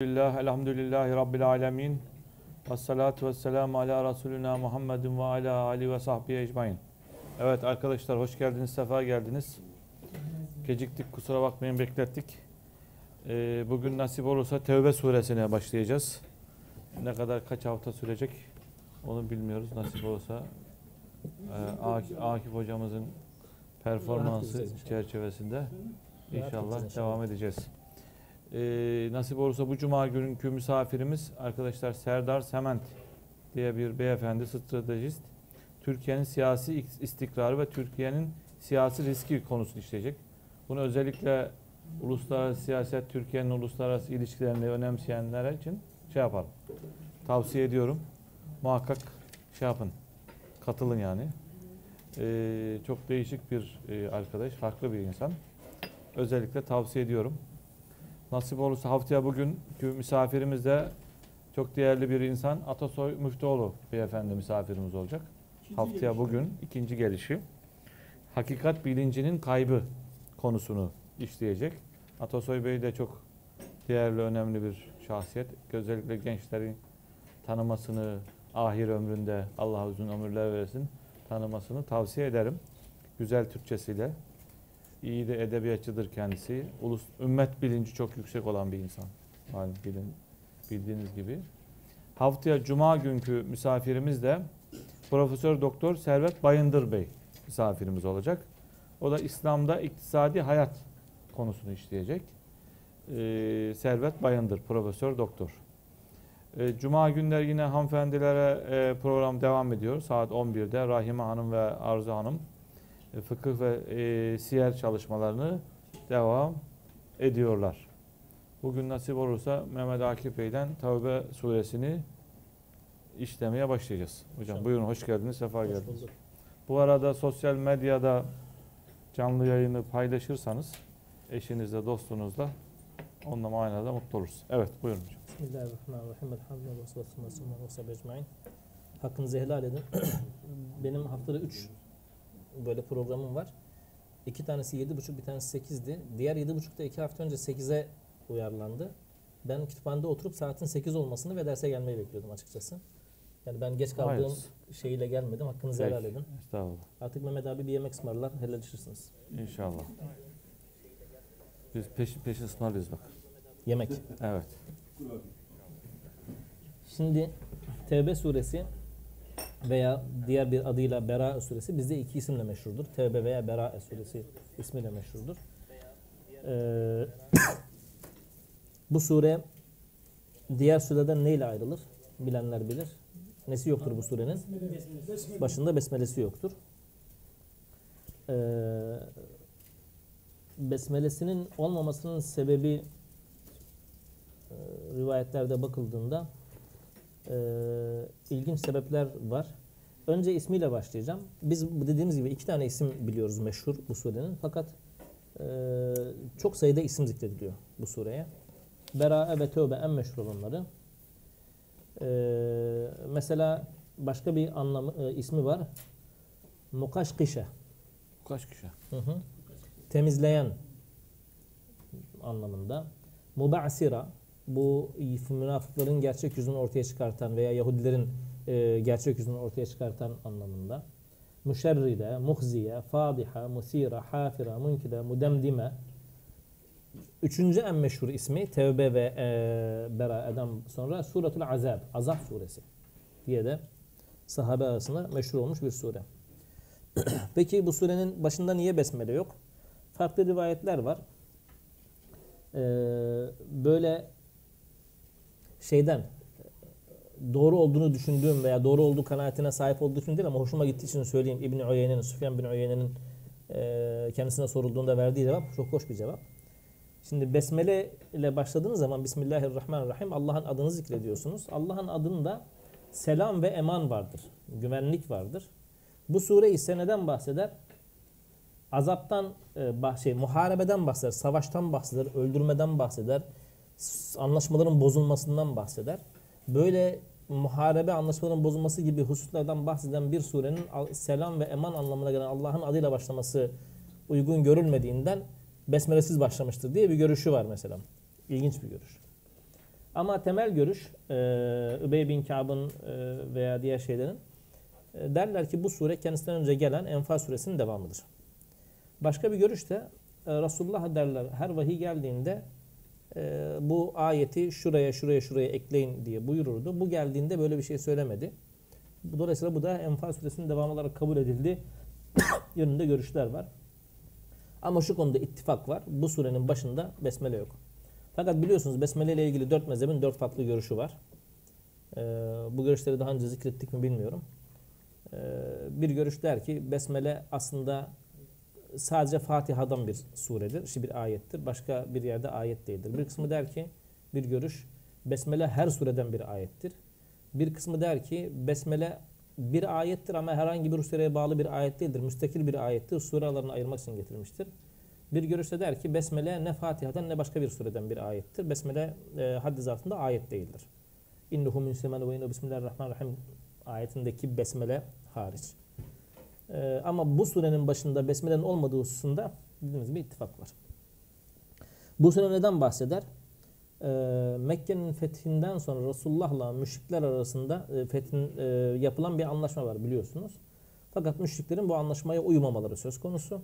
Elhamdülillah, elhamdülillahi rabbil alemin. Ve salatu ve selamu ala Resulina Muhammedin ve ala Ali ve sahbihi ecmain. Evet arkadaşlar hoş geldiniz, sefa geldiniz. Geciktik, kusura bakmayın beklettik. Ee, bugün nasip olursa Tevbe suresine başlayacağız. Ne kadar, kaç hafta sürecek onu bilmiyoruz. Nasip olursa e, Akif, Akif hocamızın performansı çerçevesinde inşallah devam edeceğiz. Ee, nasip olursa bu cuma günkü misafirimiz arkadaşlar Serdar Sement diye bir beyefendi stratejist. Türkiye'nin siyasi istikrarı ve Türkiye'nin siyasi riski konusunu işleyecek. Bunu özellikle uluslararası siyaset, Türkiye'nin uluslararası ilişkilerini önemseyenler için şey yapalım. Tavsiye ediyorum. Muhakkak şey yapın. Katılın yani. Ee, çok değişik bir e, arkadaş, farklı bir insan. Özellikle tavsiye ediyorum. Nasip olursa haftaya bugünkü misafirimiz de çok değerli bir insan. Atasoy Müftüoğlu beyefendi misafirimiz olacak. haftaya bugün ikinci gelişi. Hakikat bilincinin kaybı konusunu işleyecek. Atasoy Bey de çok değerli, önemli bir şahsiyet. Özellikle gençlerin tanımasını, ahir ömründe Allah uzun ömürler versin, tanımasını tavsiye ederim. Güzel Türkçesiyle. İyi de edebiyatçıdır kendisi. Ulus, ümmet bilinci çok yüksek olan bir insan. Yani bilin, bildiğiniz gibi. Haftaya Cuma günkü misafirimiz de Profesör Doktor Servet Bayındır Bey misafirimiz olacak. O da İslam'da iktisadi hayat konusunu işleyecek. Ee, Servet Bayındır, Profesör Doktor. Ee, Cuma günler yine hanımefendilere e, program devam ediyor. Saat 11'de Rahime Hanım ve Arzu Hanım fıkıh ve e, siyer çalışmalarını devam ediyorlar. Bugün nasip olursa Mehmet Akif Bey'den Tevbe suresini işlemeye başlayacağız. Hocam buyurun hoş geldiniz, sefa Hoş geldiniz. bulduk. Bu arada sosyal medyada canlı yayını paylaşırsanız eşinizle, dostunuzla onunla manada mutlu oluruz. Evet buyurun hocam. Bismillahirrahmanirrahim. Elhamdülillah ve. Hakkınızı helal edin. Benim haftada 3 böyle programım var. İki tanesi yedi buçuk, bir tanesi 8'di. Diğer yedi buçukta iki hafta önce 8'e uyarlandı. Ben kütüphanede oturup saatin 8 olmasını ve derse gelmeyi bekliyordum açıkçası. Yani ben geç kaldığım Hayırlısı. şeyle gelmedim. Hakkınızı Peki. helal edin. Estağfurullah. Artık Mehmet abi bir yemek ısmarlar, helalleşirsiniz. İnşallah. Biz peşin peşin ısmarlıyoruz bak. Yemek. Evet. Şimdi Tevbe suresi veya diğer bir adıyla Bera suresi bizde iki isimle meşhurdur. Tevbe veya Bera suresi ismiyle meşhurdur. Ee, bu sure diğer surelerden neyle ayrılır? Bilenler bilir. Nesi yoktur bu surenin? Başında besmelesi yoktur. Ee, besmelesinin olmamasının sebebi e, rivayetlerde bakıldığında e, ilginç sebepler var. Önce ismiyle başlayacağım. Biz dediğimiz gibi iki tane isim biliyoruz meşhur bu surenin. Fakat e, çok sayıda isim zikrediliyor bu sureye. Berae ve Tövbe en meşhur olanları. E, mesela başka bir anlamı e, ismi var. Mukaşkişe. Kaç kişi? Hı hı. Temizleyen anlamında. Mubasira bu münafıkların gerçek yüzünü ortaya çıkartan veya Yahudilerin e, gerçek yüzünü ortaya çıkartan anlamında. Müşerride, muhziye, fadiha, musira, hafira, munkide, mudemdime. Üçüncü en meşhur ismi Tevbe ve e, Bera'eden sonra Suratul Azab, Azap suresi diye de sahabe arasında meşhur olmuş bir sure. Peki bu surenin başında niye besmele yok? Farklı rivayetler var. Ee, böyle şeyden doğru olduğunu düşündüğüm veya doğru olduğu kanaatine sahip olduğu için değil ama hoşuma gittiği için söyleyeyim. İbn Uyeyne'nin, Süfyan bin Uyeyne'nin e, kendisine sorulduğunda verdiği cevap çok hoş bir cevap. Şimdi besmele ile başladığınız zaman Bismillahirrahmanirrahim Allah'ın adını zikrediyorsunuz. Allah'ın adında selam ve eman vardır. Güvenlik vardır. Bu sure ise neden bahseder? Azaptan, e, şey, muharebeden bahseder, savaştan bahseder, öldürmeden bahseder, anlaşmaların bozulmasından bahseder. Böyle muharebe anlaşmaların bozulması gibi hususlardan bahseden bir surenin selam ve eman anlamına gelen Allah'ın adıyla başlaması uygun görülmediğinden besmelesiz başlamıştır diye bir görüşü var mesela. İlginç bir görüş. Ama temel görüş e, Übey bin Ka'b'ın e, veya diğer şeylerin e, derler ki bu sure kendisinden önce gelen Enfal suresinin devamıdır. Başka bir görüş de e, Resulullah derler her vahiy geldiğinde e, bu ayeti şuraya şuraya şuraya ekleyin diye buyururdu. Bu geldiğinde böyle bir şey söylemedi. Dolayısıyla bu da Enfal suresinin devamı olarak kabul edildi yönünde görüşler var. Ama şu konuda ittifak var. Bu surenin başında besmele yok. Fakat biliyorsunuz besmele ile ilgili dört mezhebin dört farklı görüşü var. Ee, bu görüşleri daha önce zikrettik mi bilmiyorum. Ee, bir görüş der ki besmele aslında sadece Fatiha'dan bir suredir, işte bir ayettir. Başka bir yerde ayet değildir. Bir kısmı der ki bir görüş besmele her sureden bir ayettir. Bir kısmı der ki besmele bir ayettir ama herhangi bir sureye bağlı bir ayet değildir. Müstakil bir ayettir. Suralarını ayırmak için getirilmiştir. Bir görüşte der ki Besmele ne Fatiha'dan ne başka bir sureden bir ayettir. Besmele e, haddi zatında ayet değildir. İnnuhu min semenu ve innu bismillahirrahmanirrahim ayetindeki Besmele hariç. E, ama bu surenin başında Besmele'nin olmadığı hususunda bildiğiniz bir ittifak var. Bu sure neden bahseder? E, Mekke'nin fethinden sonra Resulullah'la müşrikler arasında e, fethin e, yapılan bir anlaşma var biliyorsunuz. Fakat müşriklerin bu anlaşmaya uymamaları söz konusu.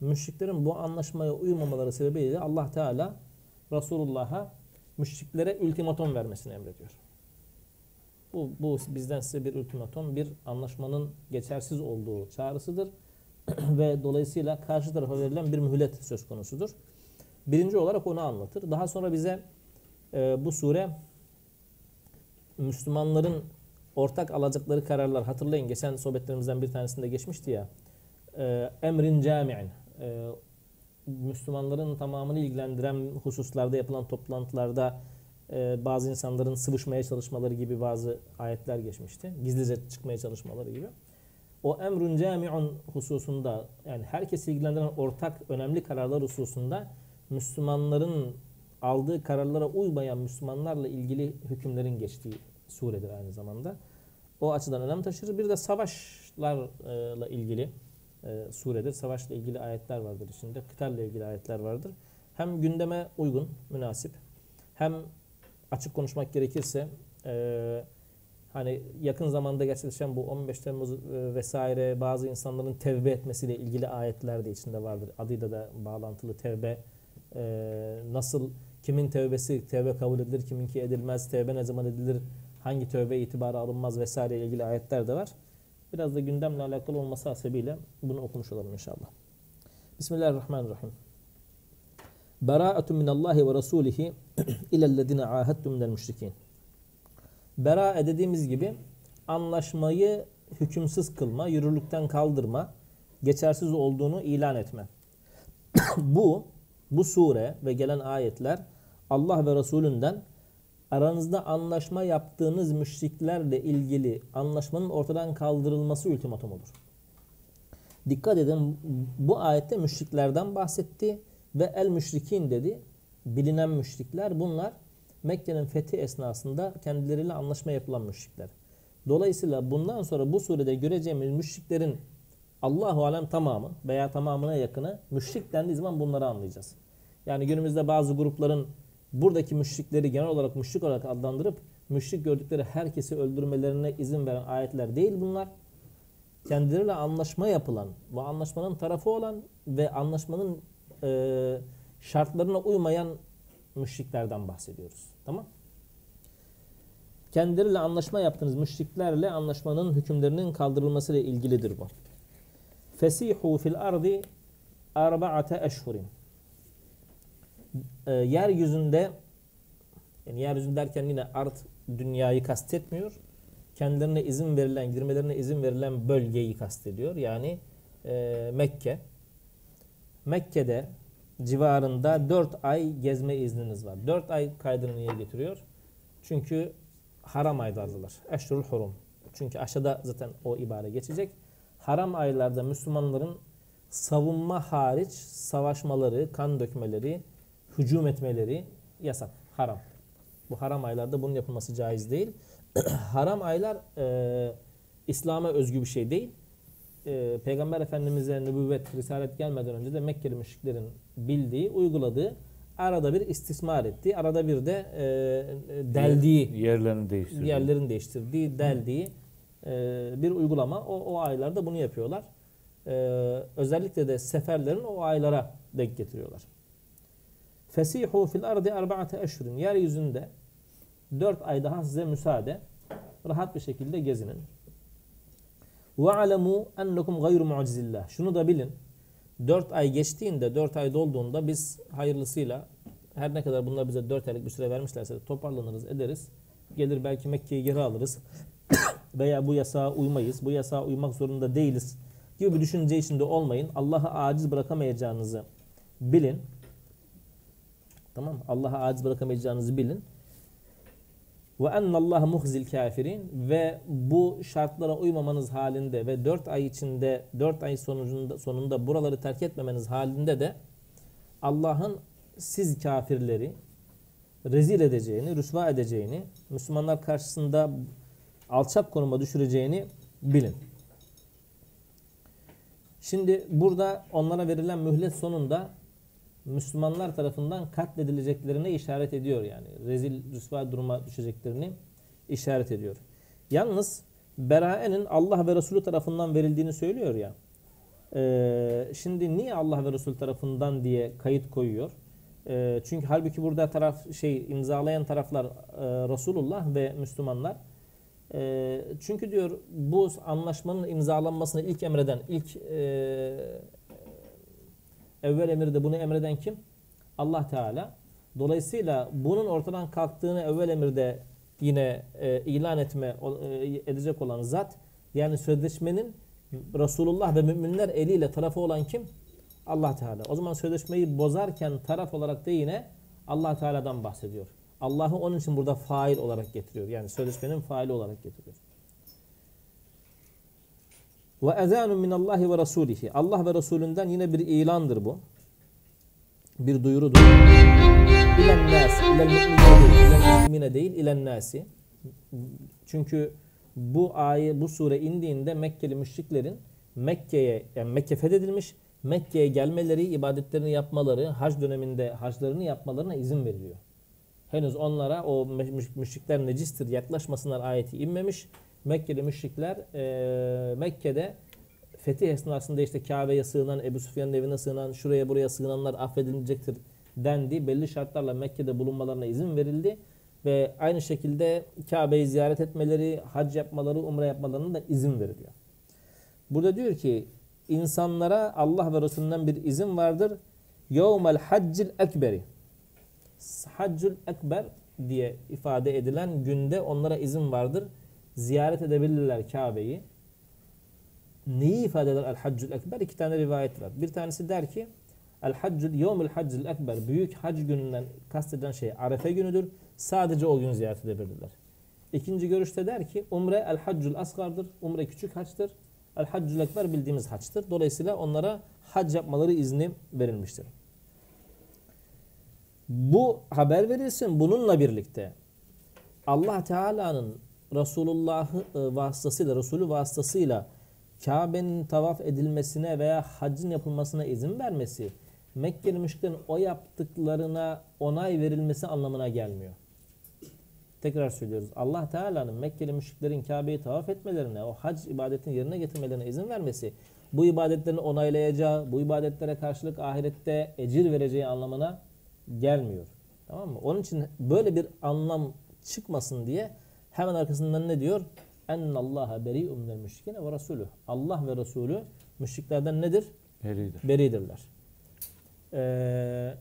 Müşriklerin bu anlaşmaya uymamaları sebebiyle Allah Teala Resulullah'a müşriklere ultimatom vermesini emrediyor. Bu, bu bizden size bir ultimatom, bir anlaşmanın geçersiz olduğu çağrısıdır. Ve dolayısıyla karşı tarafa verilen bir mühlet söz konusudur. Birinci olarak onu anlatır. Daha sonra bize e, bu sure Müslümanların ortak alacakları kararlar hatırlayın geçen sohbetlerimizden bir tanesinde geçmişti ya e, emrin cami'in e, Müslümanların tamamını ilgilendiren hususlarda yapılan toplantılarda e, bazı insanların sıvışmaya çalışmaları gibi bazı ayetler geçmişti. Gizlice çıkmaya çalışmaları gibi. O emrun cami'un hususunda yani herkesi ilgilendiren ortak önemli kararlar hususunda Müslümanların aldığı kararlara uymayan Müslümanlarla ilgili hükümlerin geçtiği suredir aynı zamanda. O açıdan önem taşır. Bir de savaşlarla ilgili e, suredir. Savaşla ilgili ayetler vardır içinde. Kıtalle ilgili ayetler vardır. Hem gündeme uygun, münasip. Hem açık konuşmak gerekirse e, hani yakın zamanda gerçekleşen bu 15 Temmuz e, vesaire bazı insanların tevbe etmesiyle ilgili ayetler de içinde vardır. Adıyla da bağlantılı tevbe e, nasıl kimin tevbesi tevbe kabul edilir, kiminki edilmez, tevbe ne zaman edilir, hangi tövbe itibara alınmaz vesaire ilgili ayetler de var. Biraz da gündemle alakalı olması hasebiyle bunu okumuş olalım inşallah. Bismillahirrahmanirrahim. Bera'atun minallahi ve rasulihi ilellezine ahadtum minel müşrikin. Bera'a dediğimiz gibi anlaşmayı hükümsüz kılma, yürürlükten kaldırma, geçersiz olduğunu ilan etme. bu, bu sure ve gelen ayetler Allah ve Resulünden aranızda anlaşma yaptığınız müşriklerle ilgili anlaşmanın ortadan kaldırılması ultimatumudur. Dikkat edin bu ayette müşriklerden bahsetti ve el müşrikin dedi. Bilinen müşrikler bunlar Mekke'nin fethi esnasında kendileriyle anlaşma yapılan müşrikler. Dolayısıyla bundan sonra bu surede göreceğimiz müşriklerin Allahu alem tamamı veya tamamına yakını müşrik dendiği zaman bunları anlayacağız. Yani günümüzde bazı grupların buradaki müşrikleri genel olarak müşrik olarak adlandırıp müşrik gördükleri herkesi öldürmelerine izin veren ayetler değil bunlar. Kendileriyle anlaşma yapılan, bu anlaşmanın tarafı olan ve anlaşmanın e, şartlarına uymayan müşriklerden bahsediyoruz. Tamam? Kendileriyle anlaşma yaptığınız müşriklerle anlaşmanın hükümlerinin kaldırılması ile ilgilidir bu. Fesihu fil ardi arba'ate eşhurin e, yeryüzünde yani yeryüzünde derken yine art dünyayı kastetmiyor. Kendilerine izin verilen, girmelerine izin verilen bölgeyi kastediyor. Yani e, Mekke. Mekke'de civarında 4 ay gezme izniniz var. 4 ay kaydını niye getiriyor? Çünkü haram aylardılar. Eşrul hurum. Çünkü aşağıda zaten o ibare geçecek. Haram aylarda Müslümanların savunma hariç savaşmaları, kan dökmeleri, hücum etmeleri yasak, haram. Bu haram aylarda bunun yapılması caiz değil. haram aylar e, İslam'a özgü bir şey değil. E, Peygamber Efendimiz'e nübüvvet, risalet gelmeden önce de Mekkeli müşriklerin bildiği, uyguladığı arada bir istismar ettiği, arada bir de e, deldiği, Yerlerini değiştiriyor. yerlerini değiştirdiği, deldiği e, bir uygulama. O, o aylarda bunu yapıyorlar. E, özellikle de seferlerin o aylara denk getiriyorlar. Fesihu fil ardi arba'ate eşhurin. Yeryüzünde dört ay daha size müsaade. Rahat bir şekilde gezinin. Ve alemu ennekum gayru mucizillah. Şunu da bilin. 4 ay geçtiğinde, 4 ay dolduğunda biz hayırlısıyla her ne kadar bunlar bize 4 aylık bir süre vermişlerse de toparlanırız, ederiz. Gelir belki Mekke'yi geri alırız. Veya bu yasağa uymayız, bu yasağa uymak zorunda değiliz gibi bir düşünce içinde olmayın. Allah'ı aciz bırakamayacağınızı bilin. Tamam mı? Allah'ı aciz bırakamayacağınızı bilin. Ve ennallaha muhzil kafirin ve bu şartlara uymamanız halinde ve 4 ay içinde 4 ay sonucunda sonunda buraları terk etmemeniz halinde de Allah'ın siz kafirleri rezil edeceğini, rüsva edeceğini, Müslümanlar karşısında alçak konuma düşüreceğini bilin. Şimdi burada onlara verilen mühlet sonunda Müslümanlar tarafından katledileceklerine işaret ediyor yani. Rezil, rüsva duruma düşeceklerini işaret ediyor. Yalnız beraenin Allah ve Resulü tarafından verildiğini söylüyor ya. Ee, şimdi niye Allah ve Resulü tarafından diye kayıt koyuyor? Ee, çünkü halbuki burada taraf şey imzalayan taraflar e, Resulullah ve Müslümanlar. Ee, çünkü diyor bu anlaşmanın imzalanmasını ilk emreden, ilk e, evvel emirde bunu emreden kim? Allah Teala. Dolayısıyla bunun ortadan kalktığını evvel emirde yine e, ilan etme e, edecek olan zat yani sözleşmenin Resulullah ve müminler eliyle tarafı olan kim? Allah Teala. O zaman sözleşmeyi bozarken taraf olarak da yine Allah Teala'dan bahsediyor. Allah'ı onun için burada fail olarak getiriyor. Yani sözleşmenin faili olarak getiriyor. Ve ezanun minallahi ve rasulihi. Allah ve Resulünden yine bir ilandır bu. Bir duyurudur. İlen nasi, ilel mü'mine değil, ilen nasi. Çünkü bu ayet, bu sure indiğinde Mekkeli müşriklerin Mekke'ye, yani Mekke fethedilmiş, Mekke'ye gelmeleri, ibadetlerini yapmaları, hac döneminde haclarını yapmalarına izin veriliyor. Henüz onlara o müş- müşrikler necistir yaklaşmasınlar ayeti inmemiş. Mekkeli müşrikler eee, Mekke'de fetih esnasında işte Kabe'ye sığınan, Ebu Süfyan'ın evine sığınan, şuraya buraya sığınanlar affedilecektir dendi. Belli şartlarla Mekke'de bulunmalarına izin verildi. Ve aynı şekilde Kabe'yi ziyaret etmeleri, hac yapmaları, umre yapmalarına da izin veriliyor. Burada diyor ki insanlara Allah ve Resulünden bir izin vardır. Yevmel haccil ekberi. Haccül Ekber diye ifade edilen günde onlara izin vardır. Ziyaret edebilirler Kabe'yi. Neyi ifade eder El Haccül Ekber? İki tane rivayet var. Bir tanesi der ki El Haccül Yevmül Haccül Ekber büyük hac gününden kastedilen şey Arefe günüdür. Sadece o gün ziyaret edebilirler. İkinci görüşte der ki Umre El Haccül Asgar'dır. Umre küçük haçtır. El Haccül Ekber bildiğimiz haçtır. Dolayısıyla onlara hac yapmaları izni verilmiştir. Bu haber verilsin bununla birlikte Allah Teala'nın Resulullah'ı e, vasıtasıyla, Resulü vasıtasıyla Kabe'nin tavaf edilmesine veya haccın yapılmasına izin vermesi Mekkeli müşriklerin o yaptıklarına onay verilmesi anlamına gelmiyor. Tekrar söylüyoruz. Allah Teala'nın Mekkeli müşriklerin Kabe'yi tavaf etmelerine, o hac ibadetini yerine getirmelerine izin vermesi, bu ibadetlerini onaylayacağı, bu ibadetlere karşılık ahirette ecir vereceği anlamına gelmiyor. Tamam mı? Onun için böyle bir anlam çıkmasın diye hemen arkasından ne diyor? Ennallaha beri'un minel müşrikine ve rasulü. Allah ve Resulü müşriklerden nedir? Beridir. Beridirler. Ee,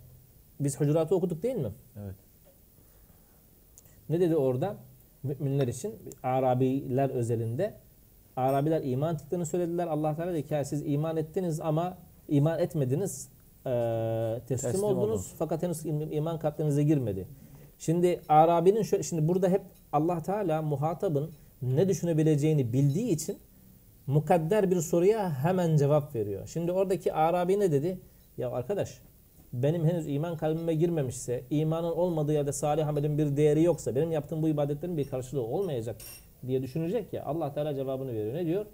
biz Hucurat'ı okuduk değil mi? Evet. Ne dedi orada? Müminler için Arabiler özelinde Arabiler iman ettiklerini söylediler. Allah Teala dedi ki "Ya siz iman ettiniz ama iman etmediniz. Ee, teslim, Teslim oldunuz oldunuz. fakat henüz im- iman kalplerinize girmedi. Şimdi Arabinin şöyle, şimdi burada hep Allah Teala muhatabın ne düşünebileceğini bildiği için mukadder bir soruya hemen cevap veriyor. Şimdi oradaki Arabi ne dedi? Ya arkadaş benim henüz iman kalbime girmemişse, imanın olmadığı yerde salih amelin bir değeri yoksa, benim yaptığım bu ibadetlerin bir karşılığı olmayacak diye düşünecek ya. Allah Teala cevabını veriyor. Ne diyor?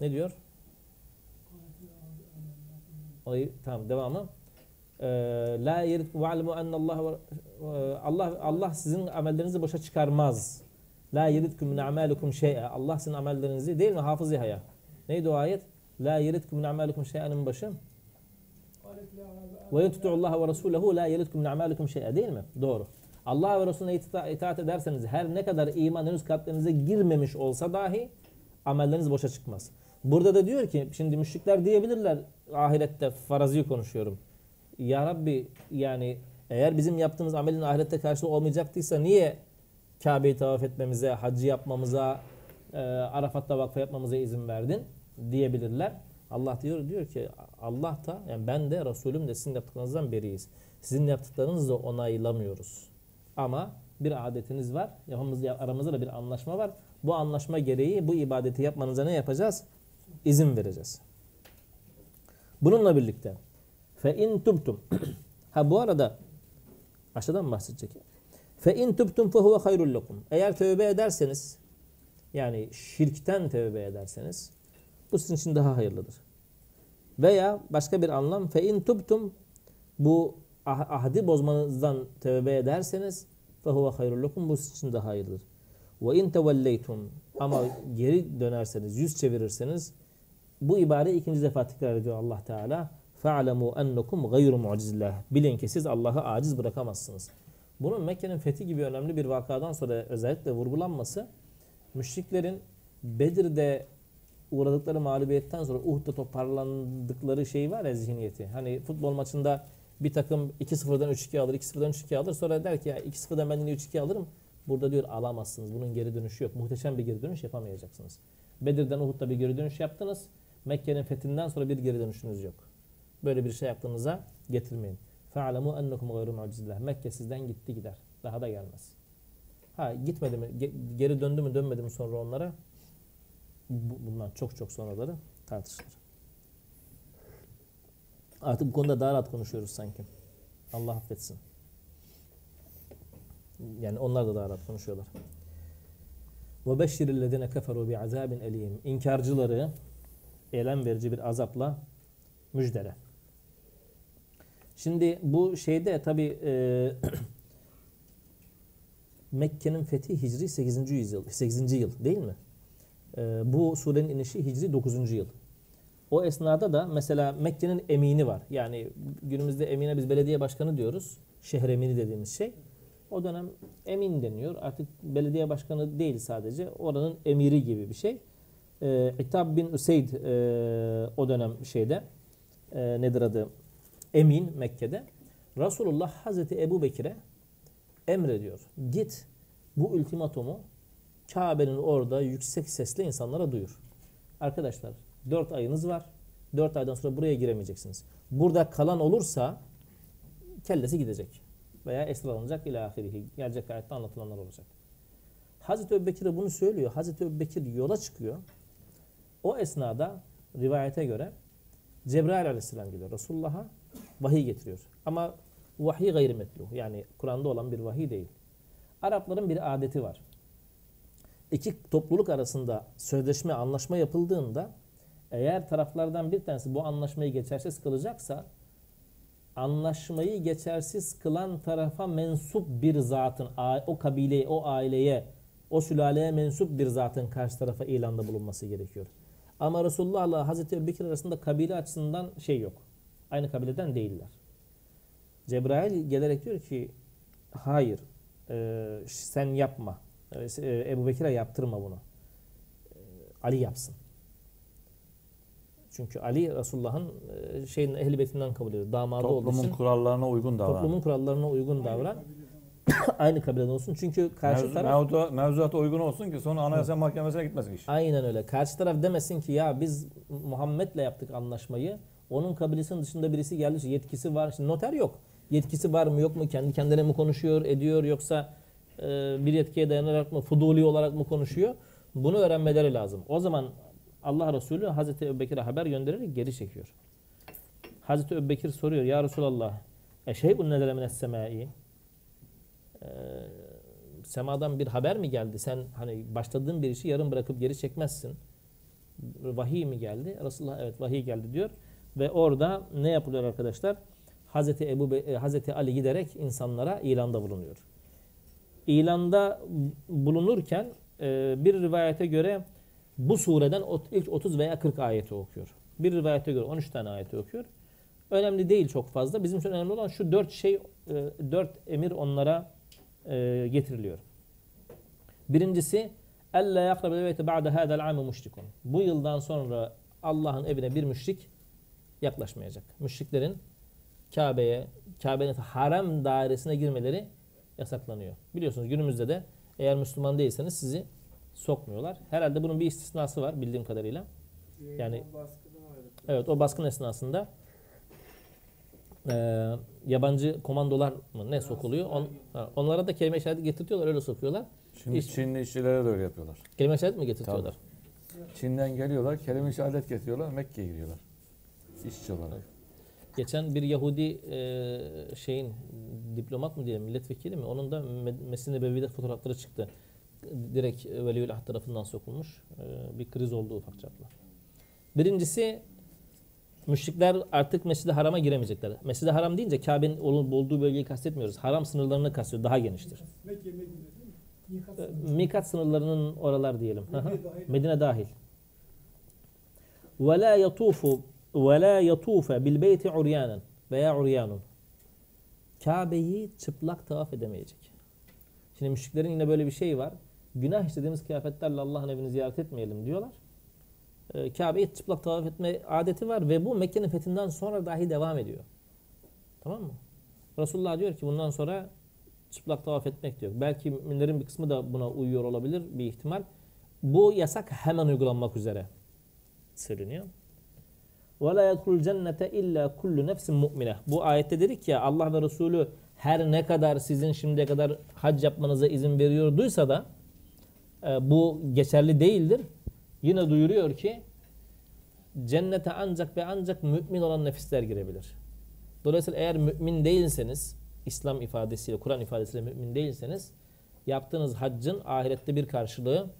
Ne diyor? Olayı, tamam devamı. Ee, la yerit ve enne Allah Allah Allah sizin amellerinizi boşa çıkarmaz. La yeritkum min amalikum şey'a. Allah sizin amellerinizi değil mi Hafız Yahya? Neydi o ayet? La yeritkum min amalikum şey'anın başı. Ve yutu'ullaha ve rasulehu la yeritkum min amalikum şey'a değil mi? Doğru. Allah ve Resulüne ita- itaat ederseniz her ne kadar iman henüz kalplerinize girmemiş olsa dahi amelleriniz boşa çıkmaz. Burada da diyor ki şimdi müşrikler diyebilirler ahirette farazi konuşuyorum. Ya Rabbi yani eğer bizim yaptığımız amelin ahirette karşılığı olmayacaktıysa niye Kabe'yi tavaf etmemize, hacı yapmamıza, e, Arafat'ta vakfe yapmamıza izin verdin diyebilirler. Allah diyor diyor ki Allah da yani ben de Resulüm de sizin yaptıklarınızdan beriyiz. Sizin yaptıklarınızı onaylamıyoruz. Ama bir adetiniz var. Yapımız, aramızda da bir anlaşma var. Bu anlaşma gereği bu ibadeti yapmanıza ne yapacağız? İzin vereceğiz. Bununla birlikte fe in tubtum ha bu arada aşağıdan bahsedecek? Fe in tubtum fe huve hayrul lekum. Eğer tövbe ederseniz yani şirkten tövbe ederseniz bu sizin için daha hayırlıdır. Veya başka bir anlam fe in tubtum bu ah- ahdi bozmanızdan tövbe ederseniz fe huve hayrul lekum bu sizin için daha hayırlıdır. Ve in tevelleytum ama geri dönerseniz, yüz çevirirseniz bu ibareyi ikinci defa tekrar ediyor Allah Teala. Fa'lemu ennekum gayru mucizillah. Bilin ki siz Allah'ı aciz bırakamazsınız. Bunun Mekke'nin fethi gibi önemli bir vakadan sonra özellikle vurgulanması müşriklerin Bedir'de uğradıkları mağlubiyetten sonra Uhud'da toparlandıkları şey var ya zihniyeti. Hani futbol maçında bir takım 2-0'dan 3-2 alır, 2-0'dan 3-2 alır. Sonra der ki ya 2-0'dan ben yine 3-2 alırım. Burada diyor alamazsınız. Bunun geri dönüşü yok. Muhteşem bir geri dönüş yapamayacaksınız. Bedir'den Uhud'da bir geri dönüş yaptınız. Mekke'nin fethinden sonra bir geri dönüşünüz yok. Böyle bir şey yaptığınıza getirmeyin. فَعَلَمُوا اَنَّكُمْ غَيْرُ مُعْجِزِلّٰهِ Mekke sizden gitti gider. Daha da gelmez. Ha gitmedi mi, ge- geri döndü mü dönmedi mi sonra onlara? Bu- Bundan çok çok sonraları tartışılır. Artık bu konuda daha rahat konuşuyoruz sanki. Allah affetsin. Yani onlar da daha rahat konuşuyorlar. وَبَشِّرِ الَّذِينَ كَفَرُوا بِعَذَابٍ اَلِيمٍ İnkarcıları elem verici bir azapla müjdele. Şimdi bu şeyde tabi Mekke'nin fethi Hicri 8. yüzyıl, 8. yıl değil mi? E, bu surenin inişi Hicri 9. yıl. O esnada da mesela Mekke'nin emini var. Yani günümüzde emine biz belediye başkanı diyoruz. Şehir emini dediğimiz şey. O dönem emin deniyor. Artık belediye başkanı değil sadece. Oranın emiri gibi bir şey. Ee, İttab bin Üseyd e, o dönem şeyde e, nedir adı? Emin Mekke'de. Resulullah Hazreti Ebu Bekir'e emrediyor. Git bu ultimatomu Kabe'nin orada yüksek sesle insanlara duyur. Arkadaşlar 4 ayınız var. 4 aydan sonra buraya giremeyeceksiniz. Burada kalan olursa kellesi gidecek. Veya esir alınacak ila ahirihi. Gelecek ayette anlatılanlar olacak. Hazreti Ebubekir'e bunu söylüyor. Hazreti Ebubekir yola çıkıyor. O esnada rivayete göre Cebrail aleyhisselam geliyor Resulullah'a vahiy getiriyor. Ama vahiy gayrimetluh yani Kur'an'da olan bir vahiy değil. Arapların bir adeti var. İki topluluk arasında sözleşme, anlaşma yapıldığında eğer taraflardan bir tanesi bu anlaşmayı geçersiz kılacaksa anlaşmayı geçersiz kılan tarafa mensup bir zatın, o kabileye, o aileye, o sülaleye mensup bir zatın karşı tarafa ilanda bulunması gerekiyor. Ama Resulullah ile Hazreti Ebubekir arasında kabile açısından şey yok. Aynı kabileden değiller. Cebrail gelerek diyor ki hayır e, sen yapma. E, Ebu Bekir'e yaptırma bunu. E, Ali yapsın. Çünkü Ali Resulullah'ın e, şeyin ehli beytinden kabul ediyor. Damadı olduğu Toplumun için kurallarına uygun davran. toplumun kurallarına uygun davran. Aynı kabileden olsun. Çünkü karşı Mevzu, taraf mevzuat, mevzuata uygun olsun ki sonra anayasa mahkemesine gitmesin iş. Aynen öyle. Karşı taraf demesin ki ya biz Muhammed'le yaptık anlaşmayı. Onun kabilesinin dışında birisi geldi. Yetkisi var. Şimdi noter yok. Yetkisi var mı yok mu? Kendi kendine mi konuşuyor, ediyor yoksa e, bir yetkiye dayanarak mı, fuduli olarak mı konuşuyor? Bunu öğrenmeleri lazım. O zaman Allah Resulü Hazreti Ebubekir'e haber göndererek geri çekiyor. Hazreti Ebubekir soruyor ya Resulallah eşeybun nedere mines semai Ee, semadan bir haber mi geldi? Sen hani başladığın bir işi yarım bırakıp geri çekmezsin. Vahiy mi geldi? Resulullah evet vahiy geldi diyor. Ve orada ne yapılıyor arkadaşlar? Hazreti Ebu Be- e, Hazreti Ali giderek insanlara ilanda bulunuyor. İlanda bulunurken e, bir rivayete göre bu sureden ilk 30 veya 40 ayeti okuyor. Bir rivayete göre 13 tane ayeti okuyor. Önemli değil çok fazla. Bizim için önemli olan şu dört şey, e, dört emir onlara e, getiriliyor. Birincisi Elle yakrabel beyte ba'de hâdel âme müşrikun. Bu yıldan sonra Allah'ın evine bir müşrik yaklaşmayacak. Müşriklerin Kabe'ye, Kabe'nin harem dairesine girmeleri yasaklanıyor. Biliyorsunuz günümüzde de eğer Müslüman değilseniz sizi sokmuyorlar. Herhalde bunun bir istisnası var bildiğim kadarıyla. Yani- Evet o baskın esnasında eee, yabancı komandolar mı ne sokuluyor? On, ha, onlara da kelime şehadeti getirtiyorlar öyle sokuyorlar. Şimdi Hiç- Çinli işçilere de öyle yapıyorlar. Kelime şehadet mi getirtiyorlar? Çin'den geliyorlar, kelime şehadet getiriyorlar, Mekke'ye giriyorlar. İşçi olarak. Geçen bir Yahudi eee, şeyin diplomat mı diyelim milletvekili mi? Onun da Me- Mescid-i Nebevi'de fotoğrafları çıktı. Direkt Veliüllah tarafından sokulmuş. Eee, bir kriz oldu ufak çaplı. Birincisi müşrikler artık Mescid-i Haram'a giremeyecekler. Mescid-i Haram deyince Kabe'nin olduğu bölgeyi kastetmiyoruz. Haram sınırlarını kastediyor. Daha geniştir. Mekke, Medine? Mikat sınırlarının oralar diyelim. Hı hı. Medine dahil. Medine dahil. Ve la yatufu ve la yatufa bil beyti uryanan veya uryanun. Kabe'yi çıplak tavaf edemeyecek. Şimdi müşriklerin yine böyle bir şey var. Günah işlediğimiz kıyafetlerle Allah'ın evini ziyaret etmeyelim diyorlar. Ee, Kabe'yi çıplak tavaf etme adeti var ve bu Mekke'nin fethinden sonra dahi devam ediyor. Tamam mı? Resulullah diyor ki bundan sonra çıplak tavaf etmek diyor. Belki müminlerin bir kısmı da buna uyuyor olabilir bir ihtimal. Bu yasak hemen uygulanmak üzere söyleniyor. Ve la yedhul cennete illa kullu nefsin mu'mine. Bu ayette dedik ya Allah ve Resulü her ne kadar sizin şimdiye kadar hac yapmanıza izin veriyorduysa da e, bu geçerli değildir. Yine duyuruyor ki cennete ancak ve ancak mümin olan nefisler girebilir. Dolayısıyla eğer mümin değilseniz, İslam ifadesiyle, Kur'an ifadesiyle mümin değilseniz yaptığınız haccın ahirette bir karşılığı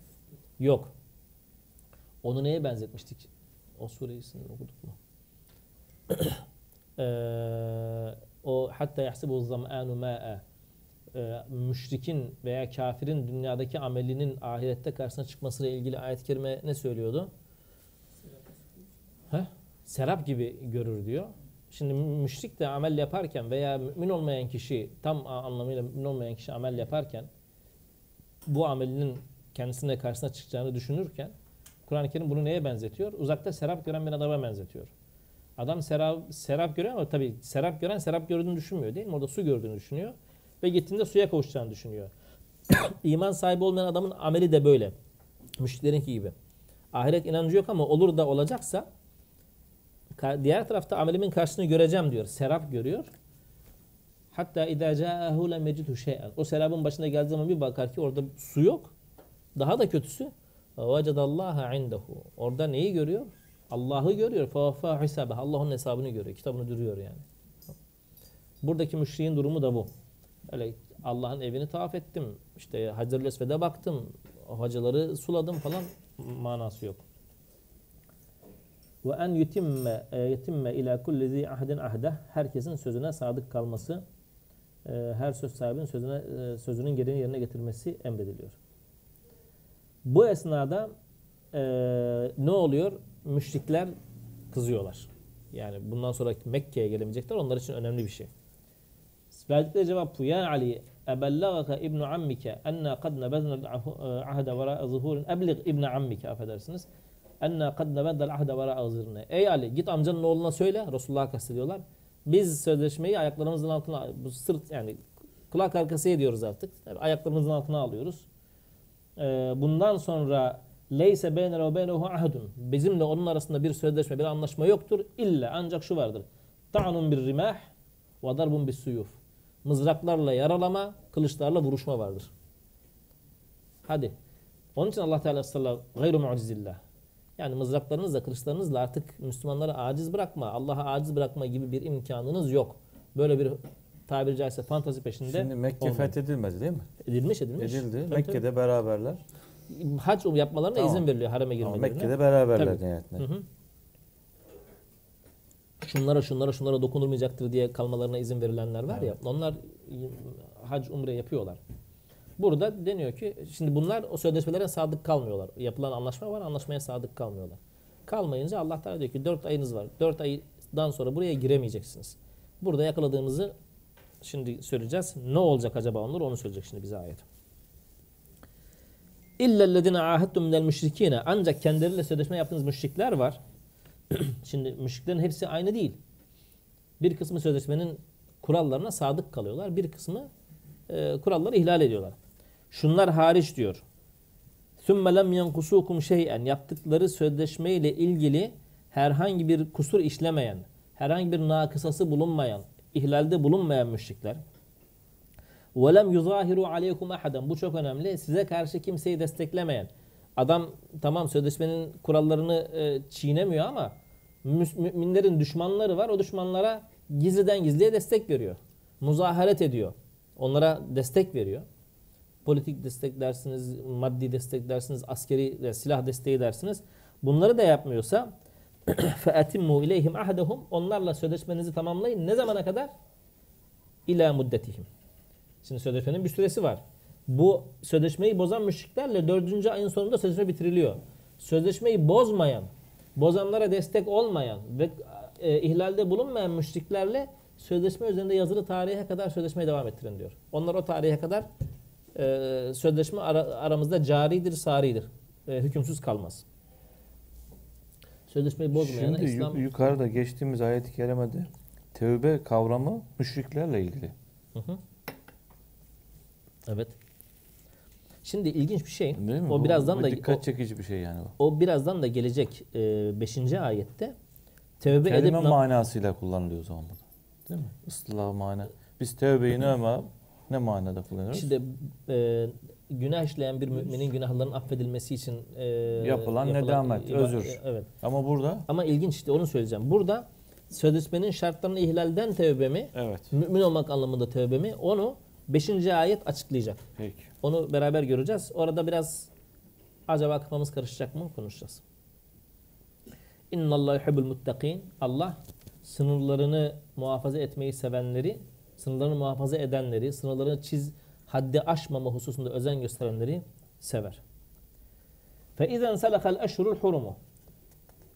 yok. Onu neye benzetmiştik? O sureyi okuduk mu? Eee, o hatta yahsibu zam'anu ma'a Eee, müşrikin veya kafirin dünyadaki amelinin ahirette karşısına çıkmasıyla ilgili ayet-i kerime ne söylüyordu? Heh, serap gibi görür diyor. Şimdi müşrik de amel yaparken veya mümin olmayan kişi tam anlamıyla mümin olmayan kişi amel yaparken bu amelinin kendisine karşısına çıkacağını düşünürken Kur'an-ı Kerim bunu neye benzetiyor? Uzakta serap gören bir adama benzetiyor. Adam serap, serap görüyor ama tabii serap gören serap gördüğünü düşünmüyor değil mi? Orada su gördüğünü düşünüyor. Ve gittiğinde suya kavuşacağını düşünüyor. İman sahibi olmayan adamın ameli de böyle. Müşriklerinki gibi. Ahiret inancı yok ama olur da olacaksa diğer tarafta amelimin karşısını göreceğim diyor. Serap görüyor. Hatta idâ câehu lem yecidhu şey'en. O serabın başına geldiği zaman bir bakar ki orada su yok. Daha da kötüsü vecedallâhe indehu. Orada neyi görüyor? Allah'ı görüyor. Fevafâ hisâbeh. Allah onun hesabını görüyor. Kitabını duruyor yani. Buradaki müşriğin durumu da bu. Öyle Allah'ın evini tavaf ettim. İşte Hacer-ül Esved'e baktım. O suladım falan manası yok. Ve en yutimme e, yetimme ila kulli zi ahdin ahde herkesin sözüne sadık kalması e, her söz sahibinin sözüne e, sözünün gereğini yerine getirmesi emrediliyor. Bu esnada e, ne oluyor? Müşrikler kızıyorlar. Yani bundan sonra Mekke'ye gelemeyecekler. Onlar için önemli bir şey. Verdikleri cevap bu. Ya Ali ebellagaka ibnu ammike enna kad nebezna ahde vera zuhurin eblig ibnu ammike affedersiniz. Enna kad nebeddel ahde vera zırne. Ey Ali git amcanın oğluna söyle. Resulullah'a kastediyorlar. Biz sözleşmeyi ayaklarımızın altına bu sırt yani kulak arkası ediyoruz artık. Ayaklarımızın altına alıyoruz. Ee, bundan sonra leyse beynene ve beynehu ahdun. Bizimle onun arasında bir sözleşme, bir anlaşma yoktur. İlla ancak şu vardır. Ta'nun bir rimah ve darbun bis suyuf. Mızraklarla yaralama, kılıçlarla vuruşma vardır. Hadi. Onun için Allah Teala sallallahu gayru mucizillah. Yani mızraklarınızla, kılıçlarınızla artık Müslümanları aciz bırakma, Allah'a aciz bırakma gibi bir imkanınız yok. Böyle bir tabiri caizse fantazi peşinde Şimdi Mekke olmayın. fethedilmedi değil mi? edilmiş edilmiş. Edildi. Tabii, Mekke'de beraberler. tabii. hac yapmalarına Tamam. izin veriliyor hareme girmelerine. Mekke'de beraberler Tabii. nihayetinde. Hı hı. şunlara şunlara şunlara dokunulmayacaktır diye kalmalarına izin verilenler var ya onlar hac umre yapıyorlar. Burada deniyor ki şimdi bunlar o sözleşmelere sadık kalmıyorlar. Yapılan anlaşma var anlaşmaya sadık kalmıyorlar. Kalmayınca Allah Teala diyor ki 4 ayınız var. 4 aydan sonra buraya giremeyeceksiniz. Burada yakaladığımızı şimdi söyleyeceğiz. Ne olacak acaba onlar onu söyleyecek şimdi bize ayet. İllellezine ahettum minel müşrikine ancak kendileriyle sözleşme yaptığınız müşrikler var. Şimdi müşriklerin hepsi aynı değil. Bir kısmı sözleşmenin kurallarına sadık kalıyorlar. Bir kısmı e, kuralları ihlal ediyorlar. Şunlar hariç diyor. ثُمَّ لَمْ يَنْقُسُوكُمْ شَيْئًا Yaptıkları sözleşme ile ilgili herhangi bir kusur işlemeyen, herhangi bir nakısası bulunmayan, ihlalde bulunmayan müşrikler. وَلَمْ يُظَاهِرُوا عَلَيْكُمْ اَحَدًا Bu çok önemli. Size karşı kimseyi desteklemeyen. Adam tamam sözleşmenin kurallarını e, çiğnemiyor ama mü- müminlerin düşmanları var. O düşmanlara gizliden gizliye destek veriyor. Muzaharet ediyor. Onlara destek veriyor. Politik destek dersiniz, maddi destek dersiniz, askeri de, silah desteği dersiniz. Bunları da yapmıyorsa فَاَتِمُّوا اِلَيْهِمْ اَحَدَهُمْ Onlarla sözleşmenizi tamamlayın. Ne zamana kadar? İlâ muddetihim. Şimdi sözleşmenin bir süresi var. Bu sözleşmeyi bozan müşriklerle dördüncü ayın sonunda sözleşme bitiriliyor. Sözleşmeyi bozmayan, bozanlara destek olmayan ve e, ihlalde bulunmayan müşriklerle sözleşme üzerinde yazılı tarihe kadar sözleşmeye devam ettirin diyor. Onlar o tarihe kadar e, sözleşme ara- aramızda caridir, saridir. E, hükümsüz kalmaz. Sözleşmeyi bozmayan Şimdi İslam... yu- yukarıda geçtiğimiz ayet-i kerimede tevbe kavramı müşriklerle ilgili. Hı hı. Evet. Şimdi ilginç bir şey. Değil mi? O birazdan bu da dikkat o, çekici bir şey yani bu. o birazdan da gelecek 5. ayette tövbe edip Kelime nam- manasıyla kullanılıyor o zaman burada. Değil mi? Islah mana. Biz tevbeyi ne ama ne manada kullanıyoruz? işte e, günah işleyen bir müminin günahlarının affedilmesi için e, Yapılan nedamet, iba- özür. e, Evet. Ama burada Ama ilginç işte onu söyleyeceğim. Burada sözleşmenin şartlarını ihlalden tövbe mi, evet. mümin olmak anlamında tövbe mi onu 5. ayet açıklayacak. Peki. Onu beraber göreceğiz. Orada biraz acaba kafamız karışacak mı konuşacağız. İnna Allah yuhibbul muttakin. Allah sınırlarını muhafaza etmeyi sevenleri, sınırlarını muhafaza edenleri, sınırlarını çiz haddi aşmama hususunda özen gösterenleri sever. Fe izen selakal eşhurul hurumu.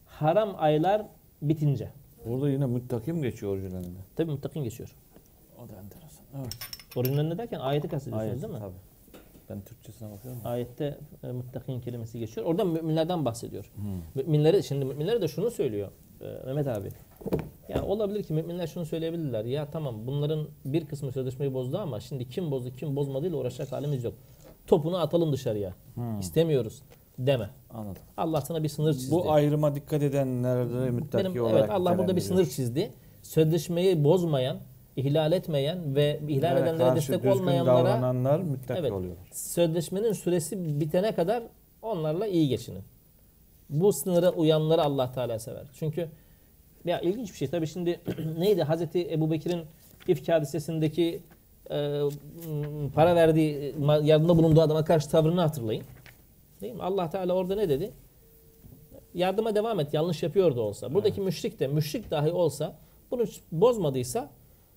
Haram aylar bitince. Burada yine muttakim geçiyor orijinalinde. Tabi muttakin geçiyor. O da enteresan. Evet. Orijinalinde derken ayeti kastediyorsunuz Ayet, değil mi? Tabii. Ben Türkçesine bakıyorum. Ayette e, muttakin kelimesi geçiyor. Orada müminlerden bahsediyor. Hmm. Müminleri şimdi müminlere de şunu söylüyor Mehmet abi. Yani olabilir ki müminler şunu söyleyebilirler. Ya tamam bunların bir kısmı sözleşmeyi bozdu ama şimdi kim bozdu kim bozmadığıyla uğraşacak halimiz yok. Topunu atalım dışarıya. Hmm. İstemiyoruz deme. Anladım. Allah sana bir sınır çizdi. Bu ayrıma dikkat edenlerde müttaki Benim, olarak evet Allah burada bir sınır çizdi. Sözleşmeyi bozmayan, ihlal etmeyen ve ihlal Ve edenlere destek olmayanlara müttaki Evet. oluyorlar. sözleşmenin süresi bitene kadar onlarla iyi geçinin. Bu sınıra uyanları Allah Teala sever. Çünkü ya ilginç bir şey tabii şimdi neydi Hazreti Ebu Bekir'in ifk hadisesindeki e, para verdiği yardımda bulunduğu adama karşı tavrını hatırlayın. Değil mi? Allah Teala orada ne dedi? Yardıma devam et. Yanlış yapıyor da olsa. Buradaki müşrik de müşrik dahi olsa bunu bozmadıysa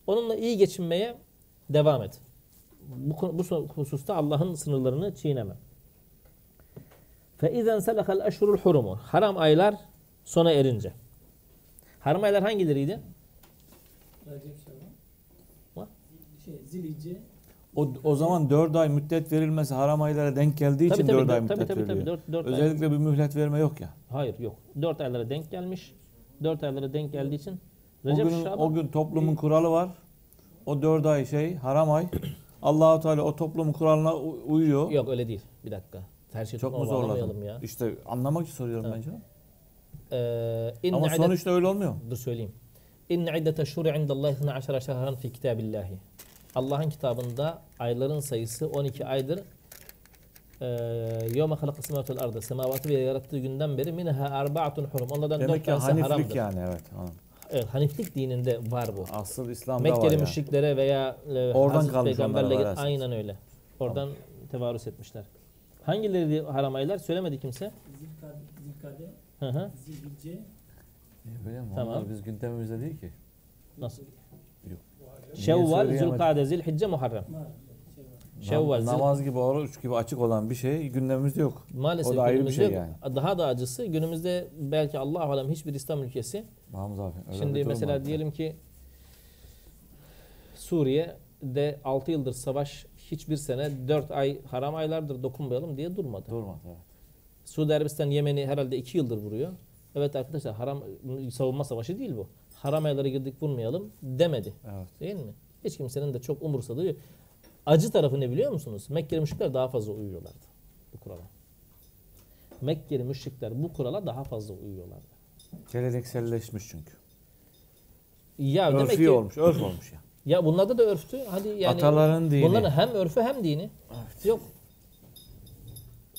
onunla iyi geçinmeye devam et. Bu, bu hususta Allah'ın sınırlarını çiğneme. Fe izen selahel eşhurul hurumu. Haram aylar sona erince. Haram aylar hangileriydi? Recep Şaban. O, o zaman 4 ay müddet verilmesi haram aylara denk geldiği tabii, için tabii, 4 ay müddet tabii, veriliyor. Tabii, 4, 4 Özellikle ay. bir mühlet verme yok ya. Hayır yok. 4 aylara denk gelmiş. 4 aylara denk geldiği için Recep o gün, Şaban... O gün toplumun kuralı var. O 4 ay şey haram ay. Allahu Teala o toplumun kuralına uyuyor. Yok öyle değil. Bir dakika. Her şeyi Çok mu zorladım? ya. İşte anlamak için soruyorum Evet. bence. Ee, Ama iddet- sonuçta öyle olmuyor. Dur söyleyeyim. İnne iddete şhuri indallahi 12 şehran fi kitabillahi. Allah'ın kitabında ayların sayısı 12 aydır. Yevme halaka semavati vel ardı. Semavatı ve yarattığı günden beri minha arba'atun hurum. Onlardan Demek dört ki tanesi haniflik haramdır. yani evet. anladım. Evet, Haniflik dininde var bu. Asıl İslam'da Mekkeli var yani. müşriklere veya e, Oradan Hazreti Peygamberle aynen öyle. Oradan tevarüs etmişler. Hangileri haram aylar? Söylemedi kimse. Zilkade, Zilkade Hı hı. Zilhicce, Öyle mi? Tamam. Onlar biz gündemimizde değil ki. Nasıl? Yok. Şevval? Zülkade, Zilhicce, Muharrem. Şey var. Şevval, namaz gibi, oruç gibi açık olan bir şey gündemimizde yok. Maalesef O da ayrı bir şey yok. yani. Daha da acısı günümüzde belki Allah alem hiçbir İslam ülkesi. Mahmut abi. Şimdi mesela diyelim ki Suriye'de 6 yıldır savaş hiçbir sene 4 ay haram aylardır dokunmayalım diye durmadı. Durmadı evet. Suudi Arabistan Yemen'i herhalde 2 yıldır vuruyor. Evet arkadaşlar haram savunma savaşı değil bu. Haram aylara girdik vurmayalım demedi. Evet. Değil mi? Hiç kimsenin de çok umursadığı. Acı tarafı ne biliyor musunuz? Mekkeli müşrikler daha fazla uyuyorlardı bu kurala. Mekkeli müşrikler bu kurala daha fazla uyuyorlardı. Gelenekselleşmiş çünkü. Ya demek Örfi ki olmuş, örf olmuş ya. Ya bunlarda da örftü. Hadi yani Ataların dini. bunların hem örfü hem dini. Yok.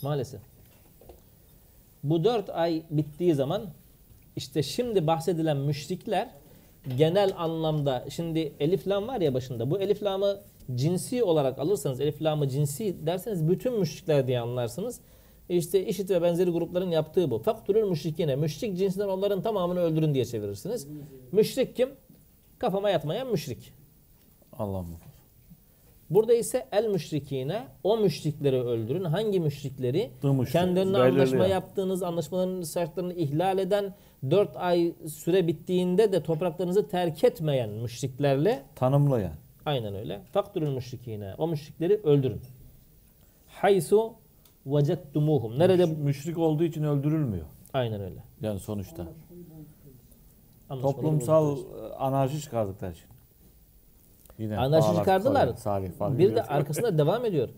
Maalesef. Bu dört ay bittiği zaman işte şimdi bahsedilen müşrikler genel anlamda şimdi elif lam var ya başında bu elif lamı cinsi olarak alırsanız elif lamı cinsi derseniz bütün müşrikler diye anlarsınız. İşte işit ve benzeri grupların yaptığı bu. Faktörül müşrikine. Müşrik cinsinden onların tamamını öldürün diye çevirirsiniz. Müşrik kim? Kafama yatmayan müşrik. Allah'ım. Burada ise el müşrikine o müşrikleri öldürün. Hangi müşrikleri? Müşrik. Kendilerine anlaşma yaptığınız, anlaşmaların şartlarını ihlal eden, 4 ay süre bittiğinde de topraklarınızı terk etmeyen müşriklerle Tanımla yani. aynen öyle. Faktörün müşrikine. O müşrikleri öldürün. Haysu vecettumuhum. Nerede? Müşrik olduğu için öldürülmüyor. Aynen öyle. Yani sonuçta. Anlaşmaları Toplumsal anarşi çıkardıkları için. Yine Anarşi bağlar, çıkardılar. Salih, Salih falan Bir de arkasında devam ediyor.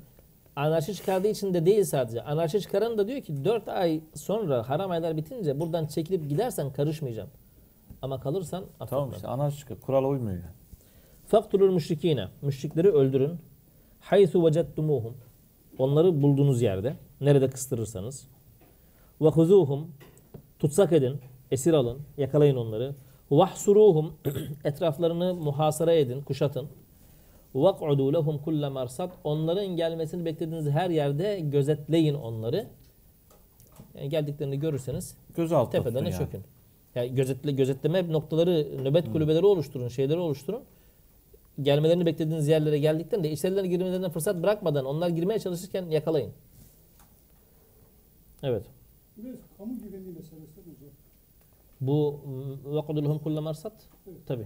Anarşi çıkardığı için de değil sadece. Anarşi çıkaran da diyor ki 4 ay sonra haram aylar bitince buradan çekilip gidersen karışmayacağım. Ama kalırsan affetmem. Tamam işte anarşi çıkar. Kurala uymuyor yani. Faktulul müşrikine. Müşrikleri öldürün. Haythu vecettumuhum. Onları bulduğunuz yerde. Nerede kıstırırsanız. Ve huzuhum. Tutsak edin. Esir alın. Yakalayın onları. Vahsuruhum etraflarını muhasara edin, kuşatın. Vak'udu lehum kulle marsat. Onların gelmesini beklediğiniz her yerde gözetleyin onları. Yani geldiklerini görürseniz göz altı tepeden yani. çökün. Yani gözetle, gözetleme noktaları, nöbet hmm. kulübeleri oluşturun, şeyleri oluşturun. Gelmelerini beklediğiniz yerlere geldiklerinde içerilerine girmelerine fırsat bırakmadan onlar girmeye çalışırken yakalayın. Evet. Biraz kamu güvenliği mesela bu vakudulhum kulle marsat tabi.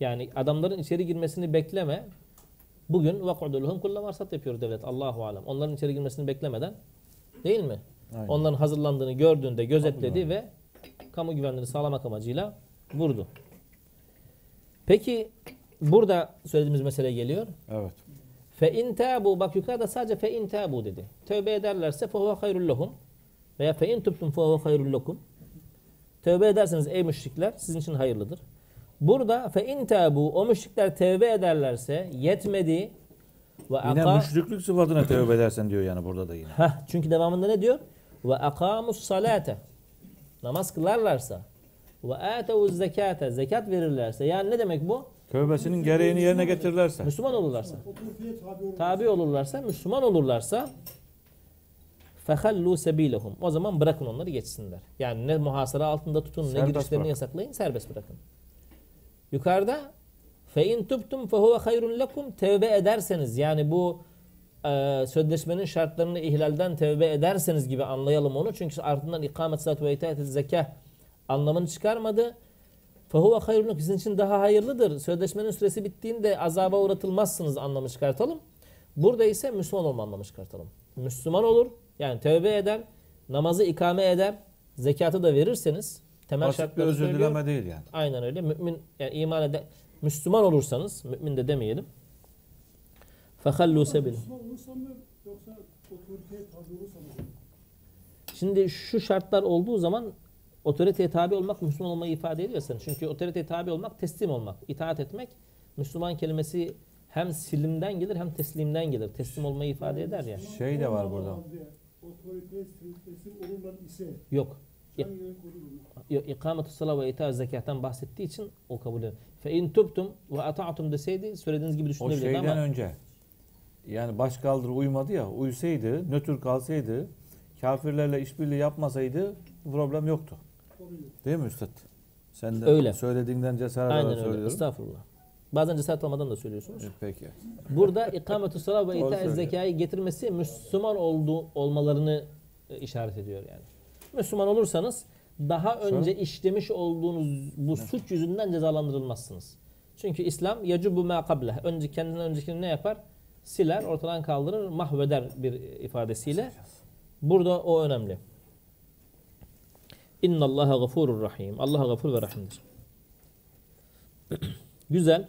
Yani adamların içeri girmesini bekleme. Bugün vakudulhum kulle marsat yapıyor devlet. Allahu alem. Onların içeri girmesini beklemeden değil mi? Aynen. Onların hazırlandığını gördüğünde gözetledi Tabii. ve kamu güvenliğini sağlamak amacıyla vurdu. Peki burada söylediğimiz mesele geliyor. Evet. Fe in tabu bak yukarıda sadece fe in tabu dedi. Tövbe ederlerse fe huve hayrul lehum veya fe in tubtum fe huve hayrul lekum. Tövbe ederseniz ey müşrikler sizin için hayırlıdır. Burada fe in tabu o müşrikler tövbe ederlerse yetmedi ve Yine aka müşriklik sıfatına tövbe edersen diyor yani burada da yine. Heh, çünkü devamında ne diyor? Ve akamus salate. Namaz kılarlarsa ve atevuz zekate. Zekat verirlerse. Yani ne demek bu? Tövbesinin gereğini yerine getirirlerse. Müslüman olurlarsa. Tabi olurlarsa, Müslüman olurlarsa fehallu sebilehum. O zaman bırakın onları geçsinler. Yani ne muhasara altında tutun, ne Serbest girişlerini bırakın. yasaklayın, serbest bırakın. Yukarıda fe in tubtum fe huve hayrun lekum tevbe ederseniz yani bu e, sözleşmenin şartlarını ihlalden tevbe ederseniz gibi anlayalım onu. Çünkü ardından ikamet salat ve itaat zekah anlamını çıkarmadı. Fehuve hayrun lekum. Sizin için daha hayırlıdır. Sözleşmenin süresi bittiğinde azaba uğratılmazsınız anlamı çıkartalım. Burada ise Müslüman olma anlamı çıkartalım. Müslüman olur. Yani tövbe eder, namazı ikame eder, zekatı da verirseniz temel Basit şartları bir özür söylüyor. dileme değil yani. Aynen öyle. Mümin yani iman eden Müslüman olursanız, mümin de demeyelim. Fahallu sebil. Şimdi şu şartlar olduğu zaman otoriteye tabi olmak Müslüman olmayı ifade ediyorsun. Çünkü otoriteye tabi olmak teslim olmak, itaat etmek. Müslüman kelimesi hem silimden gelir hem teslimden gelir. Teslim olmayı ifade eder ya. Şey de var burada. Otoriteye teslim olurlar ise Yok. Yok, İkametü salat ve itaat zekattan bahsettiği için o kabul edilir. Fe in tubtum ve ata'tum deseydi söylediğiniz gibi O düşünebilirdi şeyden ama önce. Yani baş kaldır uymadı ya. Uysaydı, nötr kalsaydı, kafirlerle işbirliği yapmasaydı problem yoktu. Değil mi Üstad? Sen de Öyle. söylediğinden cesaret Aynen öyle. söylüyorum. Estağfurullah. Bazen cesaret olmadan da söylüyorsunuz. Peki. Burada ikametü salat ve Doğru ita söylüyor. zekayı getirmesi Müslüman olduğu olmalarını e, işaret ediyor yani. Müslüman olursanız daha önce işlemiş olduğunuz bu suç yüzünden cezalandırılmazsınız. Çünkü İslam yacubu ma kableh. Önce kendinden öncekini ne yapar? Siler, ortadan kaldırır, mahveder bir ifadesiyle. Burada o önemli. İnna Allaha gafurur rahim. Allah gafur ve rahimdir. Güzel.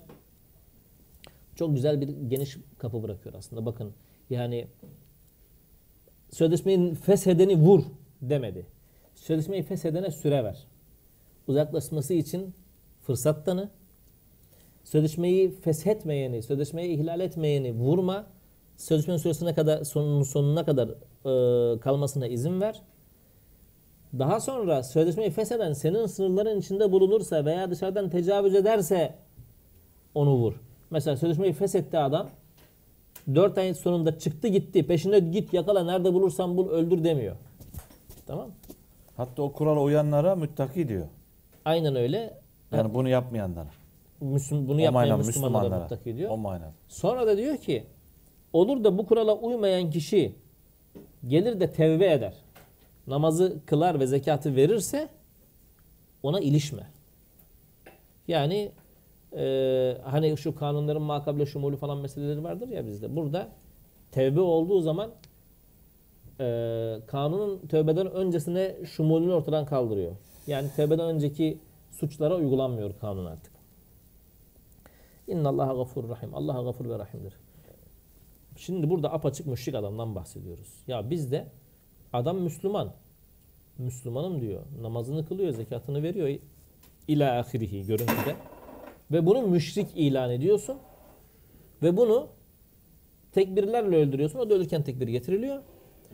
Çok güzel bir geniş kapı bırakıyor aslında. Bakın yani sözleşmeyi feshedeni vur demedi. Sözleşmeyi feshedene süre ver. Uzaklaşması için fırsat tanı. Sözleşmeyi feshetmeyeni, sözleşmeyi ihlal etmeyeni vurma. Sözleşmenin süresine kadar sonunun sonuna kadar e, kalmasına izin ver. Daha sonra sözleşmeyi fesheden senin sınırların içinde bulunursa veya dışarıdan tecavüz ederse onu vur. Mesela sözleşmeyi feshetti adam. 4 ay sonunda çıktı gitti. Peşine git yakala nerede bulursan bul öldür demiyor. Tamam. Hatta o kurala uyanlara müttaki diyor. Aynen öyle. Yani bunu yapmayanlara. Müslüm, bunu O yapmayan manada Müslümanlara Müslümanlara. muttaki diyor. O manada. Sonra da diyor ki olur da bu kurala uymayan kişi gelir de tevbe eder. Namazı kılar ve zekatı verirse ona ilişme. Yani e, hani şu kanunların makable şumulu falan meseleleri vardır ya bizde. Burada tevbe olduğu zaman e, kanunun tövbeden öncesine şumulünü ortadan kaldırıyor. Yani tövbeden önceki suçlara uygulanmıyor kanun artık. İnna Allaha gafur rahim. Allah gafur ve rahimdir. Şimdi burada apaçık müşrik adamdan bahsediyoruz. Ya bizde adam Müslüman. Müslümanım diyor. Namazını kılıyor, zekatını veriyor. İla ahirihi görüntüde. Ve bunu müşrik ilan ediyorsun. Ve bunu tekbirlerle öldürüyorsun. O da ölürken tekbir getiriliyor.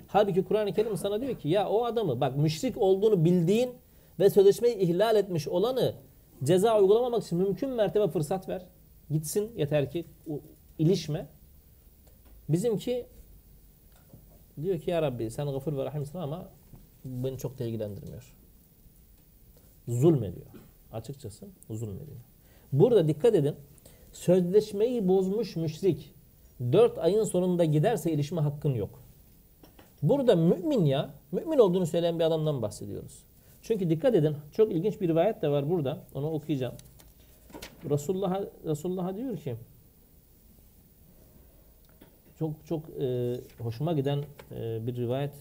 Halbuki Kur'an-ı Kerim sana diyor ki ya o adamı bak müşrik olduğunu bildiğin ve sözleşmeyi ihlal etmiş olanı ceza uygulamamak için mümkün mertebe fırsat ver. Gitsin yeter ki ilişme. Bizimki diyor ki ya Rabbi sen gafur ve rahimsin ama beni çok da ilgilendirmiyor. Zulmediyor. Açıkçası zulmediyor. Burada dikkat edin. Sözleşmeyi bozmuş müşrik 4 ayın sonunda giderse ilişme hakkın yok. Burada mümin ya, mümin olduğunu söyleyen bir adamdan bahsediyoruz. Çünkü dikkat edin, çok ilginç bir rivayet de var burada. Onu okuyacağım. Resulullah Resulullah diyor ki çok çok e, hoşuma giden e, bir rivayet.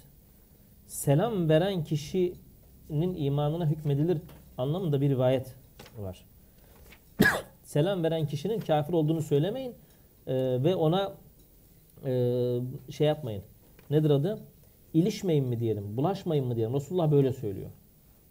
Selam veren kişinin imanına hükmedilir anlamında bir rivayet var. Selam veren kişinin kafir olduğunu söylemeyin e, ve ona e, şey yapmayın. Nedir adı? İlişmeyin mi diyelim, bulaşmayın mı diyelim. Resulullah böyle söylüyor.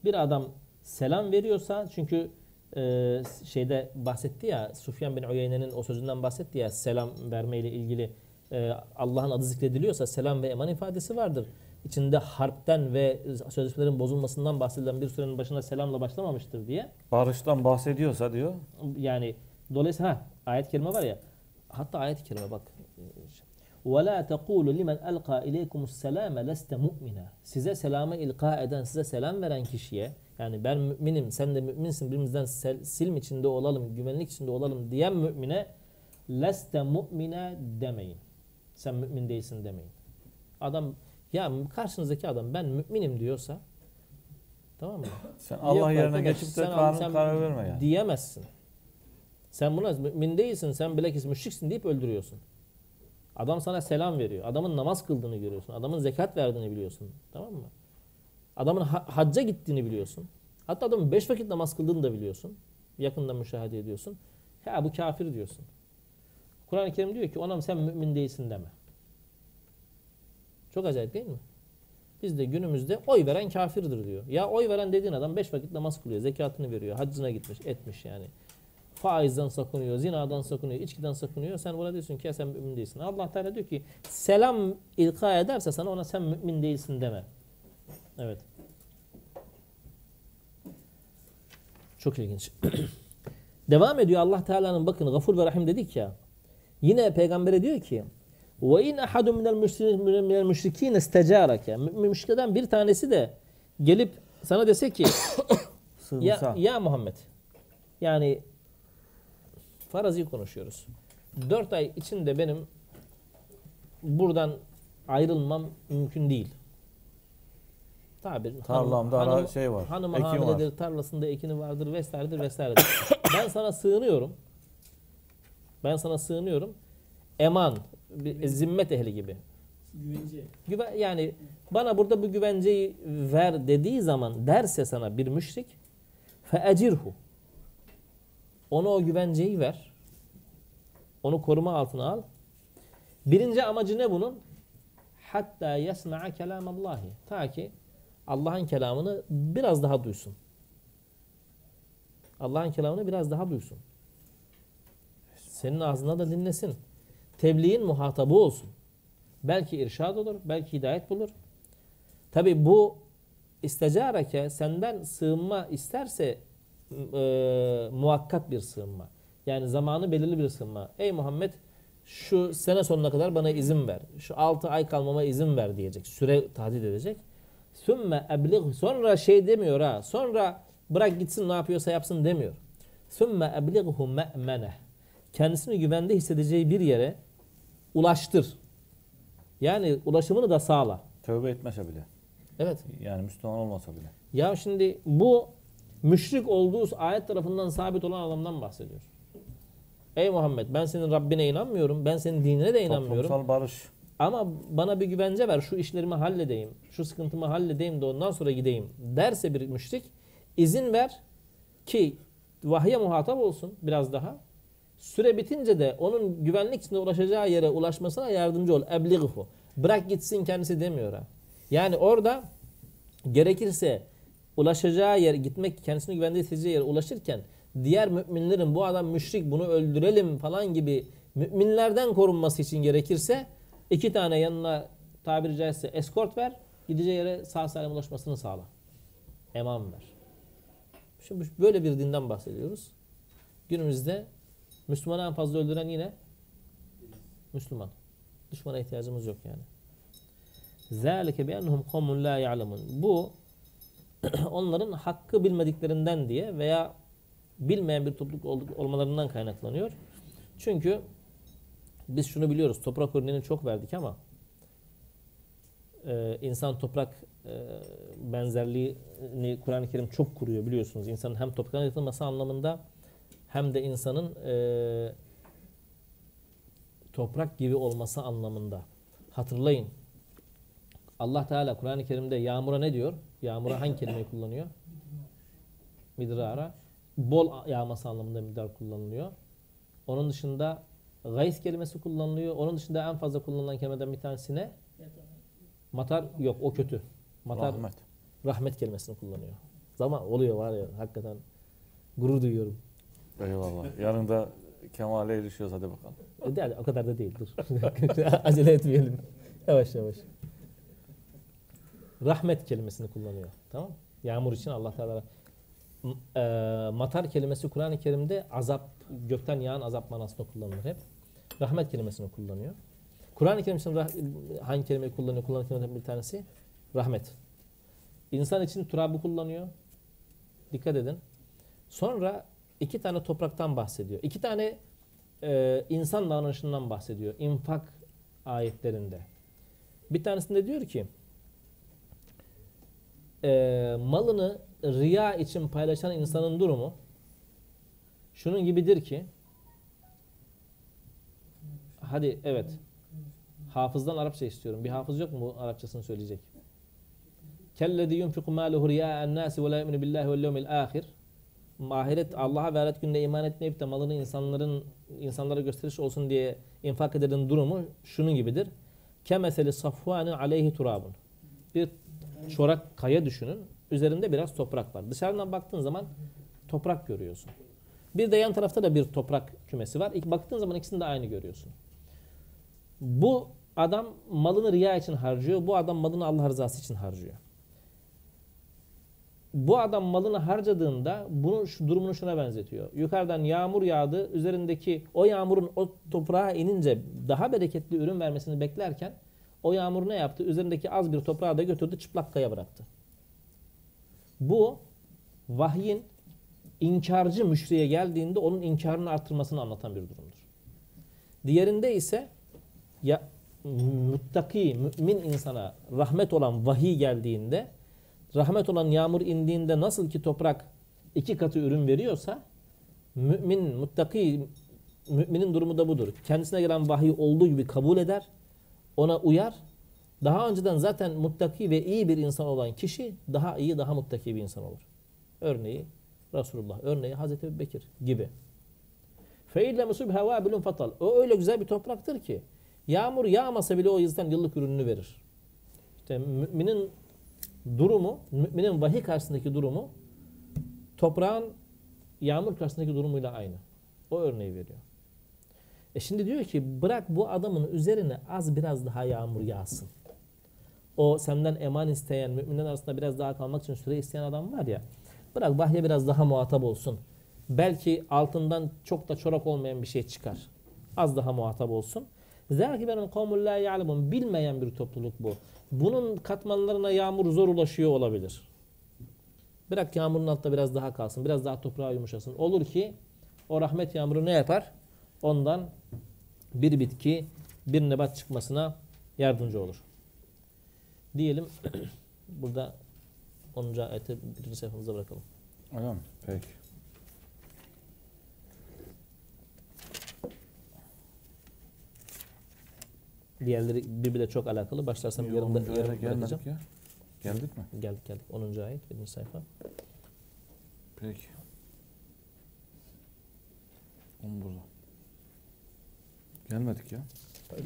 Bir adam selam veriyorsa çünkü e, şeyde bahsetti ya Sufyan bin Uyeyne'nin o sözünden bahsetti ya selam vermeyle ilgili e, Allah'ın adı zikrediliyorsa selam ve eman ifadesi vardır İçinde harpten ve sözleşmelerin bozulmasından bahsedilen bir sürenin başına selamla başlamamıştır diye. Barıştan bahsediyorsa diyor. Yani dolayısıyla ha, ayet-i kerime var ya hatta ayet-i kerime bak وَلَا تَقُولُ لِمَنْ أَلْقَى إِلَيْكُمُ السَّلَامَ لَسْتَ مُؤْمِنًا Size selamı ilka eden, size selam veren kişiye yani ben müminim, sen de müminsin, birimizden sel, silm içinde olalım, güvenlik içinde olalım diyen mümine leste mu'mine demeyin. Sen mümin değilsin demeyin. Adam ya karşınızdaki adam ben müminim diyorsa tamam mı? Sen Allah Yok yerine arkadaş, geçip de kanun karar verme yani. Diyemezsin. Sen buna mümin değilsin, sen bilakis müşriksin deyip öldürüyorsun. Adam sana selam veriyor. Adamın namaz kıldığını görüyorsun. Adamın zekat verdiğini biliyorsun. Tamam mı? Adamın ha- hacca gittiğini biliyorsun. Hatta adamın beş vakit namaz kıldığını da biliyorsun. Yakından müşahede ediyorsun. Ya bu kafir diyorsun. Kur'an-ı Kerim diyor ki ona sen mümin değilsin deme. Çok acayip değil mi? Bizde günümüzde oy veren kafirdir diyor. Ya oy veren dediğin adam beş vakit namaz kılıyor, zekatını veriyor, haccına gitmiş, etmiş yani. Faizden sakınıyor, zinadan sakınıyor, içkiden sakınıyor. Sen buna diyorsun ki ya sen mümin değilsin. Allah Teala diyor ki selam ilka ederse sana ona sen mümin değilsin deme. Evet. Çok ilginç. Devam ediyor Allah Teala'nın bakın gafur ve rahim dedik ya. Yine peygambere diyor ki ve in ahadun minel müşri- minel müşrikin istecarake. Müşriklerden bir tanesi de gelip sana dese ki. Ya, ya Muhammed. Yani farazi konuşuyoruz. Dört ay içinde benim buradan ayrılmam mümkün değil. Tabir. Tarlamda hanım- ara şey var. Hanımı var. hamiledir, tarlasında ekini vardır vesairedir vesairedir. ben sana sığınıyorum. Ben sana sığınıyorum. Eman, bir zimmet ehli gibi. Güvence. Güven, yani bana burada bu güvenceyi ver dediği zaman derse sana bir müşrik feecirhu ona o güvenceyi ver. Onu koruma altına al. Birinci amacı ne bunun? Hatta yesma'a kelamallahi. Ta ki Allah'ın kelamını biraz daha duysun. Allah'ın kelamını biraz daha duysun. Senin ağzına da dinlesin. Tebliğin muhatabı olsun. Belki irşad olur, belki hidayet bulur. Tabi bu istecareke senden sığınma isterse e, muhakkat bir sığınma. Yani zamanı belirli bir sığınma. Ey Muhammed şu sene sonuna kadar bana izin ver. Şu 6 ay kalmama izin ver diyecek. Süre tahdit edecek. Sümme eblig sonra şey demiyor ha. Sonra bırak gitsin ne yapıyorsa yapsın demiyor. Sümme eblighu me'meneh. Kendisini güvende hissedeceği bir yere ulaştır. Yani ulaşımını da sağla. Tövbe etmese bile. Evet. Yani Müslüman olmasa bile. Ya şimdi bu müşrik olduğu ayet tarafından sabit olan adamdan bahsediyor. Ey Muhammed ben senin Rabbine inanmıyorum. Ben senin dinine de inanmıyorum. Toplumsal barış. Ama bana bir güvence ver. Şu işlerimi halledeyim. Şu sıkıntımı halledeyim de ondan sonra gideyim. Derse bir müşrik izin ver ki vahye muhatap olsun biraz daha. Süre bitince de onun güvenlik içinde ulaşacağı yere ulaşmasına yardımcı ol. Eblighu. Bırak gitsin kendisi demiyor ha. Yani orada gerekirse ulaşacağı yer gitmek kendisini güvende hissedeceği yere ulaşırken diğer müminlerin bu adam müşrik bunu öldürelim falan gibi müminlerden korunması için gerekirse iki tane yanına tabiri caizse eskort ver gideceği yere sağ salim ulaşmasını sağla. Eman ver. Şimdi böyle bir dinden bahsediyoruz. Günümüzde Müslümanı en fazla öldüren yine Müslüman. Düşmana ihtiyacımız yok yani. Zalike bi ennehum la ya'lemun. Bu onların hakkı bilmediklerinden diye veya bilmeyen bir topluluk olmalarından kaynaklanıyor. Çünkü biz şunu biliyoruz. Toprak örneğini çok verdik ama e, insan toprak e, benzerliğini Kur'an-ı Kerim çok kuruyor biliyorsunuz. İnsanın hem topraktan yaratılması anlamında hem de insanın e, toprak gibi olması anlamında. Hatırlayın. Allah Teala Kur'an-ı Kerim'de yağmura ne diyor? Yağmura hangi kelimeyi kullanıyor? Midrara. Bol yağması anlamında midrar kullanılıyor. Onun dışında gays kelimesi kullanılıyor. Onun dışında en fazla kullanılan kelimeden bir tanesi ne? Matar yok o kötü. Matar rahmet, Rahmet. kelimesini kullanıyor. Zaman oluyor var ya hakikaten gurur duyuyorum. Eyvallah. Yarın da Kemal'e erişiyoruz hadi bakalım. E de, o kadar da değil dur. Acele etmeyelim. Yavaş yavaş. Rahmet kelimesini kullanıyor. Tamam Yağmur için Allah Teala e, matar kelimesi Kur'an-ı Kerim'de azap, gökten yağan azap manasında kullanılır hep. Rahmet kelimesini kullanıyor. Kur'an-ı Kerim için hangi kelimeyi kullanıyor? Kullanan kelimelerden bir tanesi rahmet. İnsan için turabı kullanıyor. Dikkat edin. Sonra iki tane topraktan bahsediyor. İki tane e, insan davranışından bahsediyor. İnfak ayetlerinde. Bir tanesinde diyor ki e, malını riya için paylaşan insanın durumu şunun gibidir ki hadi evet hafızdan Arapça istiyorum. Bir hafız yok mu bu Arapçasını söyleyecek? Kellezi yunfiku maluhu riya'en nasi ve la yu'minu billahi vel yevmil ahir. Ahiret Allah'a ve ahiret gününe iman etmeyip de malını insanların insanlara gösteriş olsun diye infak edenin durumu şunun gibidir. Kemeseli safvanin aleyhi turabun. Bir çorak kaya düşünün. Üzerinde biraz toprak var. Dışarıdan baktığın zaman toprak görüyorsun. Bir de yan tarafta da bir toprak kümesi var. İlk baktığın zaman ikisini de aynı görüyorsun. Bu adam malını riya için harcıyor. Bu adam malını Allah rızası için harcıyor. Bu adam malını harcadığında bunun şu durumunu şuna benzetiyor. Yukarıdan yağmur yağdı. Üzerindeki o yağmurun o toprağa inince daha bereketli ürün vermesini beklerken o yağmur ne yaptı? Üzerindeki az bir toprağı da götürdü çıplak kaya bıraktı. Bu vahyin inkarcı müşriye geldiğinde onun inkarını arttırmasını anlatan bir durumdur. Diğerinde ise ya muttaki, mümin insana rahmet olan vahiy geldiğinde rahmet olan yağmur indiğinde nasıl ki toprak iki katı ürün veriyorsa mümin, muttaki müminin durumu da budur. Kendisine gelen vahiy olduğu gibi kabul eder, ona uyar. Daha önceden zaten muttaki ve iyi bir insan olan kişi daha iyi, daha muttaki bir insan olur. Örneği Resulullah, örneği Hazreti Bekir gibi. Feille musub hava havabilun fatal. O öyle güzel bir topraktır ki yağmur yağmasa bile o yüzden yıllık ürününü verir. İşte müminin durumu, müminin vahiy karşısındaki durumu toprağın yağmur karşısındaki durumuyla aynı. O örneği veriyor. E şimdi diyor ki bırak bu adamın üzerine az biraz daha yağmur yağsın. O senden eman isteyen, müminler arasında biraz daha kalmak için süre isteyen adam var ya. Bırak vahye biraz daha muhatap olsun. Belki altından çok da çorak olmayan bir şey çıkar. Az daha muhatap olsun. Zâkibenin kavmul lâ ya'lemun. Bilmeyen bir topluluk bu. Bunun katmanlarına yağmur zor ulaşıyor olabilir. Bırak yağmurun altında biraz daha kalsın. Biraz daha toprağa yumuşasın. Olur ki o rahmet yağmuru ne yapar? Ondan bir bitki, bir nebat çıkmasına yardımcı olur. Diyelim burada 10. ayeti birinci sayfamıza bırakalım. Mi? Peki. Diğerleri birbiriyle çok alakalı. Başlarsam yarımda, Onuncu ayete yarım bırakacağım. ya. Geldik mi? Geldik geldik. 10. ayet birinci sayfa. Peki. On burada. Gelmedik ya.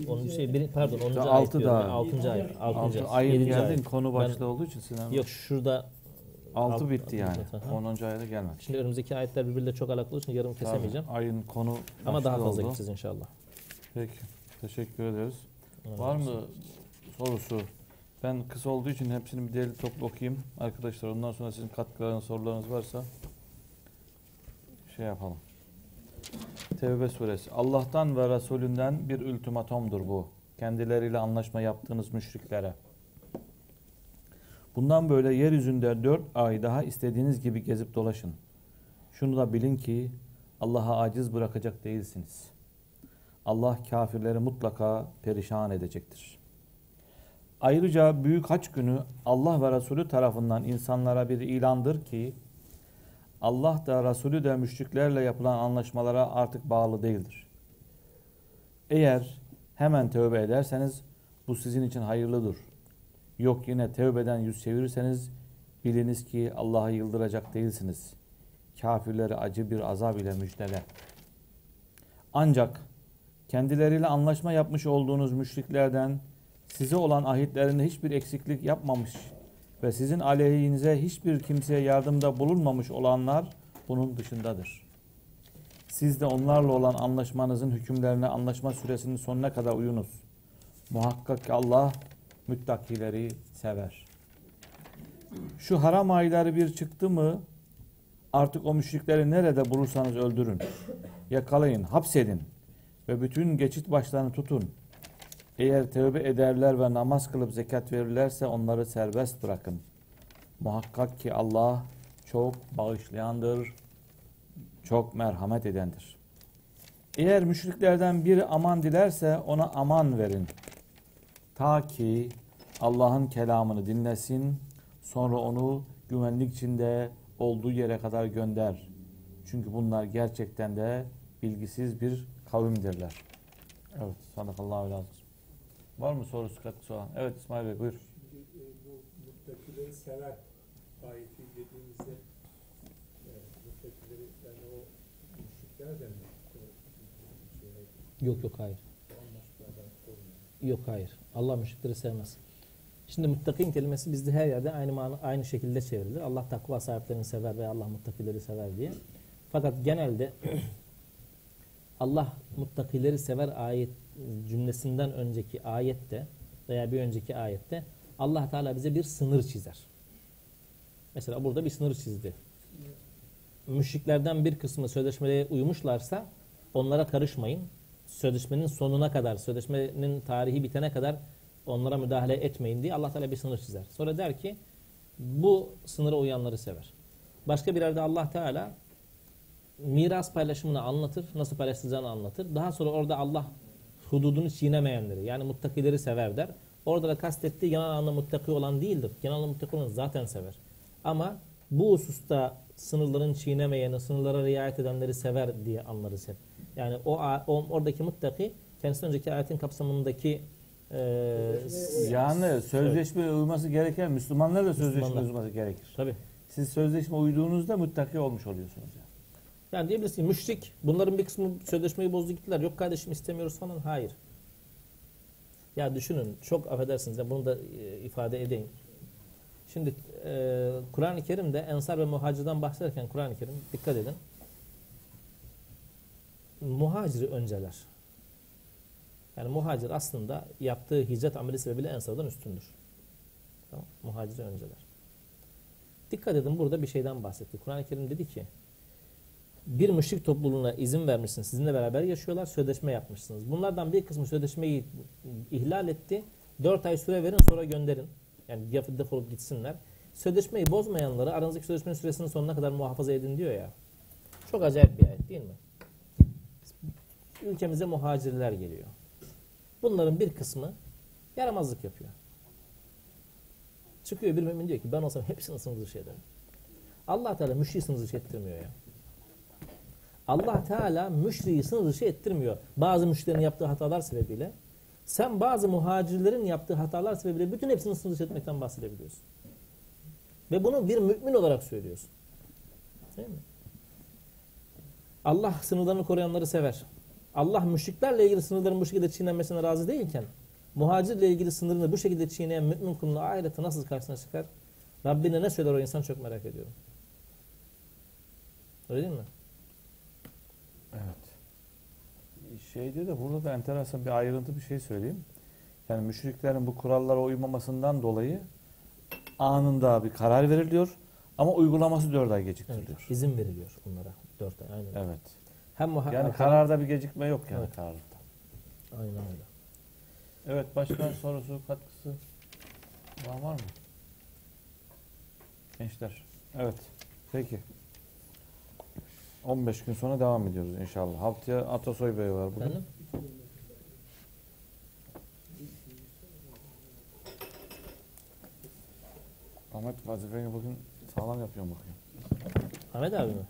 10. şey bir, pardon 10. Daha ayet altı diyorum. daha. ya, 6. ayet. 6. Altı ayın yedinci geldin ayet. konu Ben- başlığı olduğu için Sinan. Yok şurada Altı alt- bitti yani. Aha. 10. ayete gelmedik. Şimdi önümüzdeki ayetler birbiriyle çok alakalı için yarım kesemeyeceğim. Tabii, Ayın konu Ama daha fazla oldu. gideceğiz inşallah. Peki. Teşekkür ederiz. Var mı sorusu? Ben kısa olduğu için hepsini bir deli toplu okuyayım. Arkadaşlar ondan sonra sizin katkılarınız, sorularınız varsa şey yapalım. Tevbe suresi. Allah'tan ve Resulünden bir ultimatomdur bu. Kendileriyle anlaşma yaptığınız müşriklere. Bundan böyle yeryüzünde dört ay daha istediğiniz gibi gezip dolaşın. Şunu da bilin ki Allah'a aciz bırakacak değilsiniz. Allah kafirleri mutlaka perişan edecektir. Ayrıca büyük haç günü Allah ve Resulü tarafından insanlara bir ilandır ki Allah da Resulü de müşriklerle yapılan anlaşmalara artık bağlı değildir. Eğer hemen tövbe ederseniz bu sizin için hayırlıdır. Yok yine tövbeden yüz çevirirseniz biliniz ki Allah'ı yıldıracak değilsiniz. Kafirleri acı bir azab ile müjdele. Ancak kendileriyle anlaşma yapmış olduğunuz müşriklerden size olan ahitlerinde hiçbir eksiklik yapmamış ve sizin aleyhinize hiçbir kimseye yardımda bulunmamış olanlar bunun dışındadır. Siz de onlarla olan anlaşmanızın hükümlerine anlaşma süresinin sonuna kadar uyunuz. Muhakkak ki Allah müttakileri sever. Şu haram ayları bir çıktı mı artık o müşrikleri nerede bulursanız öldürün. Yakalayın, hapsedin ve bütün geçit başlarını tutun. Eğer tövbe ederler ve namaz kılıp zekat verirlerse onları serbest bırakın. Muhakkak ki Allah çok bağışlayandır, çok merhamet edendir. Eğer müşriklerden biri aman dilerse ona aman verin. Ta ki Allah'ın kelamını dinlesin, sonra onu güvenlik içinde olduğu yere kadar gönder. Çünkü bunlar gerçekten de bilgisiz bir kavimdirler. Evet, sadakallahu lazım. Var mı sorusu katkısı olan? Evet İsmail Bey buyur. Şimdi e, bu muttakileri sever ayeti dediğimizde e, muttakileri yani o müşrikler de mi Yok yok hayır. Yok hayır. Allah müşrikleri sevmez. Şimdi muttakin kelimesi bizde her yerde aynı mana, aynı şekilde çevrilir. Allah takva sahiplerini sever ve Allah muttakileri sever diye. Fakat genelde Allah muttakileri sever ayet cümlesinden önceki ayette veya bir önceki ayette Allah Teala bize bir sınır çizer. Mesela burada bir sınır çizdi. Müşriklerden bir kısmı sözleşmeye uymuşlarsa onlara karışmayın. Sözleşmenin sonuna kadar, sözleşmenin tarihi bitene kadar onlara müdahale etmeyin diye Allah Teala bir sınır çizer. Sonra der ki bu sınıra uyanları sever. Başka bir yerde Allah Teala miras paylaşımını anlatır. Nasıl paylaşılacağını anlatır. Daha sonra orada Allah hududunu çiğnemeyenleri yani muttakileri sever der. Orada da kastettiği genel anlamda muttaki olan değildir. Genel anlamda muttaki olan zaten sever. Ama bu hususta sınırların çiğnemeyeni, sınırlara riayet edenleri sever diye anlarız hep. Yani o, o oradaki muttaki kendisinden önceki ayetin kapsamındaki e, Yani sözleşmeye uyması gereken Müslümanlar da sözleşmeye uyması gerekir. tabi. Siz sözleşme uyduğunuzda muttaki olmuş oluyorsunuz. Yani. Diyebilirsin müşrik bunların bir kısmı sözleşmeyi bozdu gittiler. Yok kardeşim istemiyoruz falan. Hayır. Ya düşünün çok affedersiniz ya bunu da e, ifade edeyim. Şimdi e, Kur'an-ı Kerim'de Ensar ve Muhacir'den bahsederken Kur'an-ı Kerim dikkat edin. Muhaciri önceler. Yani muhacir aslında yaptığı hicret ameli sebebiyle Ensar'dan üstündür. Tamam? Muhaciri önceler. Dikkat edin burada bir şeyden bahsetti. Kur'an-ı Kerim dedi ki bir müşrik topluluğuna izin vermişsiniz. Sizinle beraber yaşıyorlar. Sözleşme yapmışsınız. Bunlardan bir kısmı sözleşmeyi ihlal etti. Dört ay süre verin sonra gönderin. Yani defolup gitsinler. Sözleşmeyi bozmayanları aranızdaki sözleşmenin süresinin sonuna kadar muhafaza edin diyor ya. Çok acayip bir ayet değil mi? Ülkemize muhacirler geliyor. Bunların bir kısmı yaramazlık yapıyor. Çıkıyor bir mümin diyor ki ben olsam hepsini sınır dışı ederim. Allah Teala müşriği sınır dışı ettirmiyor ya. Allah Teala müşriği sınır dışı ettirmiyor. Bazı müşrilerin yaptığı hatalar sebebiyle. Sen bazı muhacirlerin yaptığı hatalar sebebiyle bütün hepsini sınır dışı etmekten bahsedebiliyorsun. Ve bunu bir mümin olarak söylüyorsun. Değil mi? Allah sınırlarını koruyanları sever. Allah müşriklerle ilgili sınırların bu şekilde çiğnenmesine razı değilken muhacirle ilgili sınırını bu şekilde çiğneyen mümin kulunu ahirette nasıl karşısına çıkar? Rabbine ne söyler o insan çok merak ediyorum. Öyle değil mi? Evet. Şeyde de burada da enteresan bir ayrıntı bir şey söyleyeyim. Yani müşriklerin bu kurallara uymamasından dolayı anında bir karar veriliyor ama uygulaması 4 ay Evet. geciktiriliyor. İzin veriliyor bunlara. Dört ay. Aynen. Evet. Hem Yani kararda bir gecikme yok yani Evet. kararda. Aynen öyle. Evet başkan sorusu katkısı var, var mı? Gençler. Evet. Peki. 15 gün sonra devam ediyoruz inşallah. Haftaya Atasoy Bey var bugün. Efendim? Ahmet vazifeni bugün sağlam yapıyorum bakayım. Ahmet abi mi?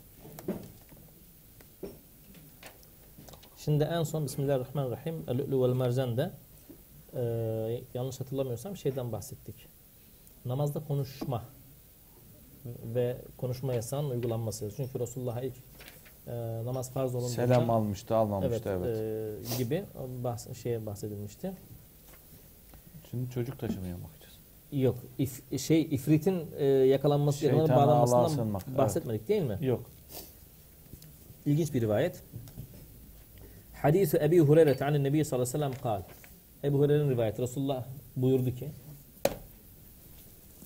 Şimdi en son Bismillahirrahmanirrahim El-Lü'lü vel Mercan'da e, yanlış hatırlamıyorsam şeyden bahsettik. Namazda konuşma ve konuşma yasağının uygulanması. Çünkü Resulullah'a ilk e, namaz farz olunduğunda Selam almıştı, almamıştı evet, evet. e, gibi bahs şeye bahsedilmişti. Şimdi çocuk taşımaya bakacağız. Yok. if- şey ifritin e, yakalanması, yakalanıp Allah'a bağlanmasından sığınmak, evet. bahsetmedik değil mi? Yok. İlginç bir rivayet. Hadis Ebi Hureyre an Nebi sallallahu aleyhi ve sellem kal. Ebu Hureyre'nin rivayeti Resulullah buyurdu ki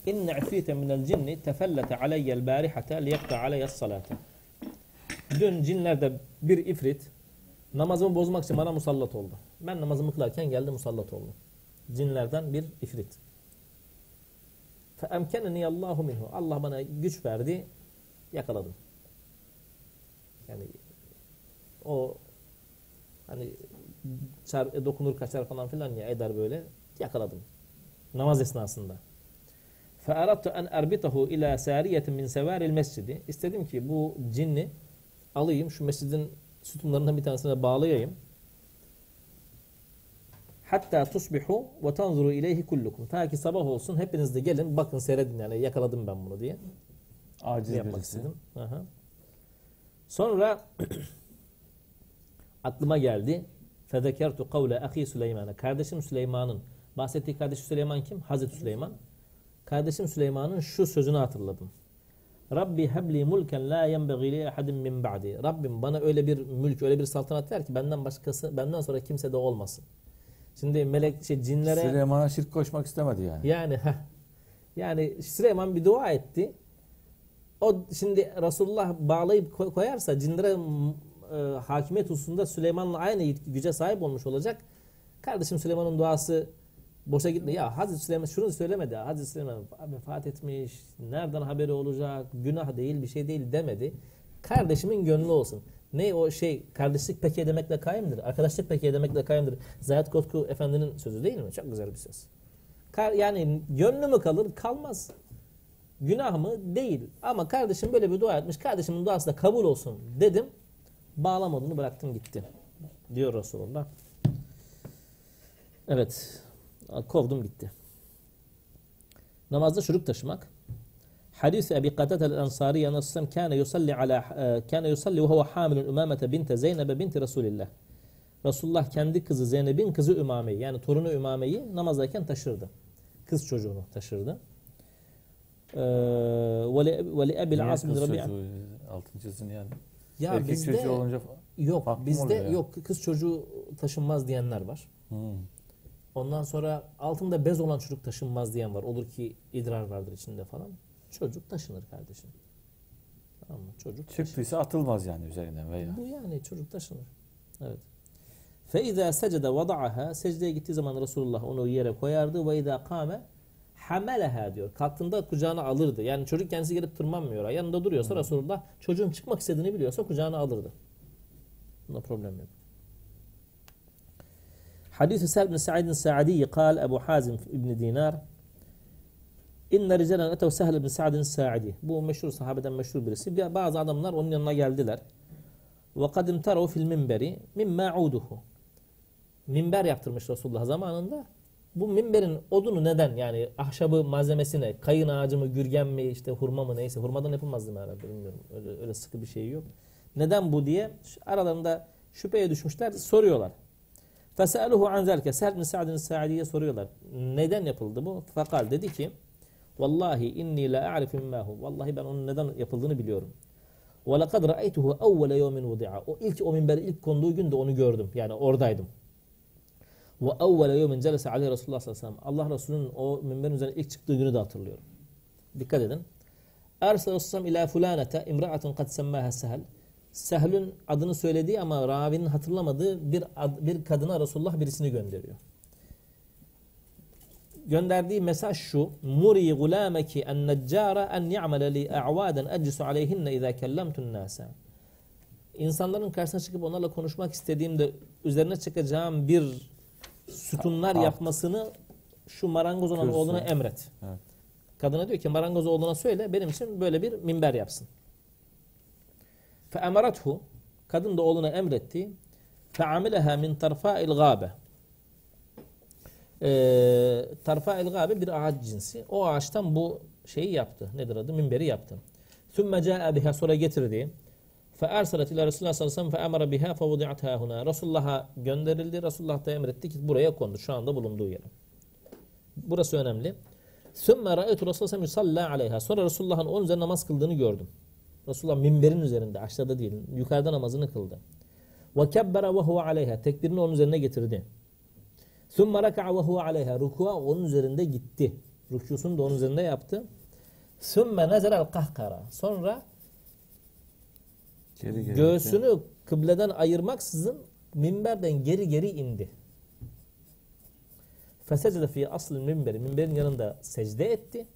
İnne ifrite minel cinni tefellete aleyyel barihate liyekta aleyyes salate. Dün cinlerde bir ifrit namazımı bozmak için bana musallat oldu. Ben namazımı kılarken geldi musallat oldu. Cinlerden bir ifrit. Feemkeneni Allahu minhu. Allah bana güç verdi. Yakaladım. Yani o hani çar, dokunur kaçar falan filan ya eder böyle. Yakaladım. Namaz esnasında. فَاَرَدْتُ اَنْ اَرْبِطَهُ اِلَى سَارِيَةٍ مِنْ سَوَارِ الْمَسْجِدِ İstedim ki bu cinni alayım şu mescidin sütunlarından bir tanesine bağlayayım. Hatta tusbihu ve tanzuru ileyhi kullukum. Ta ki sabah olsun hepiniz de gelin bakın seyredin yani yakaladım ben bunu diye Aciz yapmak birisi. istedim. Aha. Sonra aklıma geldi. Fezekertu kavle ahi Süleyman'a. Kardeşim Süleyman'ın bahsettiği kardeşi Süleyman kim? Hazreti Süleyman. Kardeşim Süleyman'ın şu sözünü hatırladım. Rabbi hebli mulken la yenbeği li ahadin min ba'di. Rabbim bana öyle bir mülk, öyle bir saltanat ver ki benden başkası, benden sonra kimse de olmasın. Şimdi melek şey cinlere Süleyman'a şirk koşmak istemedi yani. yani heh. yani Süleyman bir dua etti. O şimdi Resulullah bağlayıp koy- koyarsa cinlere e, hakimiyet hususunda Süleyman'la aynı güce sahip olmuş olacak. Kardeşim Süleyman'ın duası Boşa gitti. Ya Hazreti Süleyman şunu söylemedi. Hazreti Süleyman vefat etmiş. Nereden haberi olacak? Günah değil bir şey değil demedi. Kardeşimin gönlü olsun. Ne o şey kardeşlik peki edemekle kaimdir. Arkadaşlık peki edemekle kaimdir. Zahid Kotku Efendi'nin sözü değil mi? Çok güzel bir söz. Yani gönlü mü kalır? Kalmaz. Günah mı? Değil. Ama kardeşim böyle bir dua etmiş. Kardeşimin duası da kabul olsun dedim. Bağlamadığını bıraktım gitti. Diyor Resulullah. Evet. Kovdum gitti. Namazda çocuk taşımak. Hadis Ebi Katade el-Ensari anasından kana yusalli ala kana yusalli ve huve hamilun Umamete binte Zeynep binti Resulillah. Resulullah kendi kızı Zeynep'in kızı Ümame'yi yani torunu Ümame'yi namazdayken taşırdı. Kız çocuğunu taşırdı. Ee, Ve li Ebil As bin Rabi'a. çocuğu altın çizin yani. Ya Erkek bizde çocuğu olunca yok bizde yok kız çocuğu taşınmaz diyenler var. Hmm. Ondan sonra altında bez olan çocuk taşınmaz diyen var. Olur ki idrar vardır içinde falan. Çocuk taşınır kardeşim. Tamam mı? Çocuk Çıktıysa taşınır. atılmaz yani üzerinden veya. Bu yani çocuk taşınır. Evet. Fe izâ secde vada'aha secdeye gittiği zaman Resulullah onu yere koyardı ve izâ kâme hameleha diyor. Kalktığında kucağına alırdı. Yani çocuk kendisi gelip tırmanmıyor. Yanında duruyorsa Hı. Resulullah çocuğun çıkmak istediğini biliyorsa kucağına alırdı. Bunda problem yok. Hadis-i Sa'd bin Sa'id Sa'di قال Ebu Hazim İbn Dinar İnne ricalen etev Sehl ibn Sa'din Sa'di. Bu meşhur sahabeden meşhur birisi. Bir- Bazı adamlar onun yanına geldiler. Ve kad imtarav fil minberi mimma uduhu. Minber yaptırmış Resulullah zamanında. Bu minberin odunu neden yani ahşabı malzemesine kayın ağacı mı gürgen mi işte hurma mı neyse hurmadan yapılmaz değil mi herhalde bilmiyorum öyle, öyle sıkı bir şey yok. Neden bu diye aralarında şüpheye düşmüşler soruyorlar. Feseluhu an zelke Sehl bin Sa'din Sa'di'ye soruyorlar. Neden yapıldı bu? Fakal dedi ki Vallahi inni la a'rifu mimmahu. Vallahi ben onun neden yapıldığını biliyorum. Ve lekad ra'aytuhu evvele yevmin vudi'a. O ilk o minbere ilk konduğu gün de onu gördüm. Yani oradaydım. Ve evvele yevmin celese aleyhi Resulullah sallallahu aleyhi ve sellem. Allah Resulü'nün o minberin üzerine ilk çıktığı günü de hatırlıyorum. Dikkat edin. Ersel Resulullah ila fulanete imra'atun kad semmaha sehel. Sehl'ün adını söylediği ama ravinin hatırlamadığı bir ad- bir kadına Resulullah birisini gönderiyor. Gönderdiği mesaj şu. Muri gulameki en neccara en ya'mele li a'vaden eclisu aleyhinne izâ kellemtun nâse. İnsanların karşısına çıkıp onlarla konuşmak istediğimde üzerine çıkacağım bir sütunlar yapmasını şu marangoz olan oğluna emret. Evet. Kadına diyor ki marangoz oğluna söyle benim için böyle bir minber yapsın. Fe emarathu kadın da oğluna emretti. Fe amileha min tarfa'il gâbe. Ee, tarfa'il bir ağaç cinsi. O ağaçtan bu şeyi yaptı. Nedir adı? Minberi yaptı. Sümme câe biha sonra getirdi. Fe erselet ila Resulullah sallallahu aleyhi ve sellem fe emara biha fe vudi'atha huna. Resulullah'a gönderildi. Resulullah da emretti ki buraya kondu. Şu anda bulunduğu yere. Burası önemli. Sümme ra'aytu Resulullah yusalla aleyha. Sonra Resulullah'ın onun üzerine namaz kıldığını gördüm. Resulullah minberin üzerinde, aşağıda değil, yukarıda namazını kıldı. Ve kebbere ve huve aleyha. Tekbirini onun üzerine getirdi. Sümme reka'a ve huve aleyha. Rukua onun üzerinde gitti. Rükûsunu da onun üzerinde yaptı. Sümme nezelel kahkara. Sonra Geri geri. göğsünü kıbleden ayırmaksızın minberden geri geri indi. Fesecde fi aslı minberi. Minberin yanında secde etti.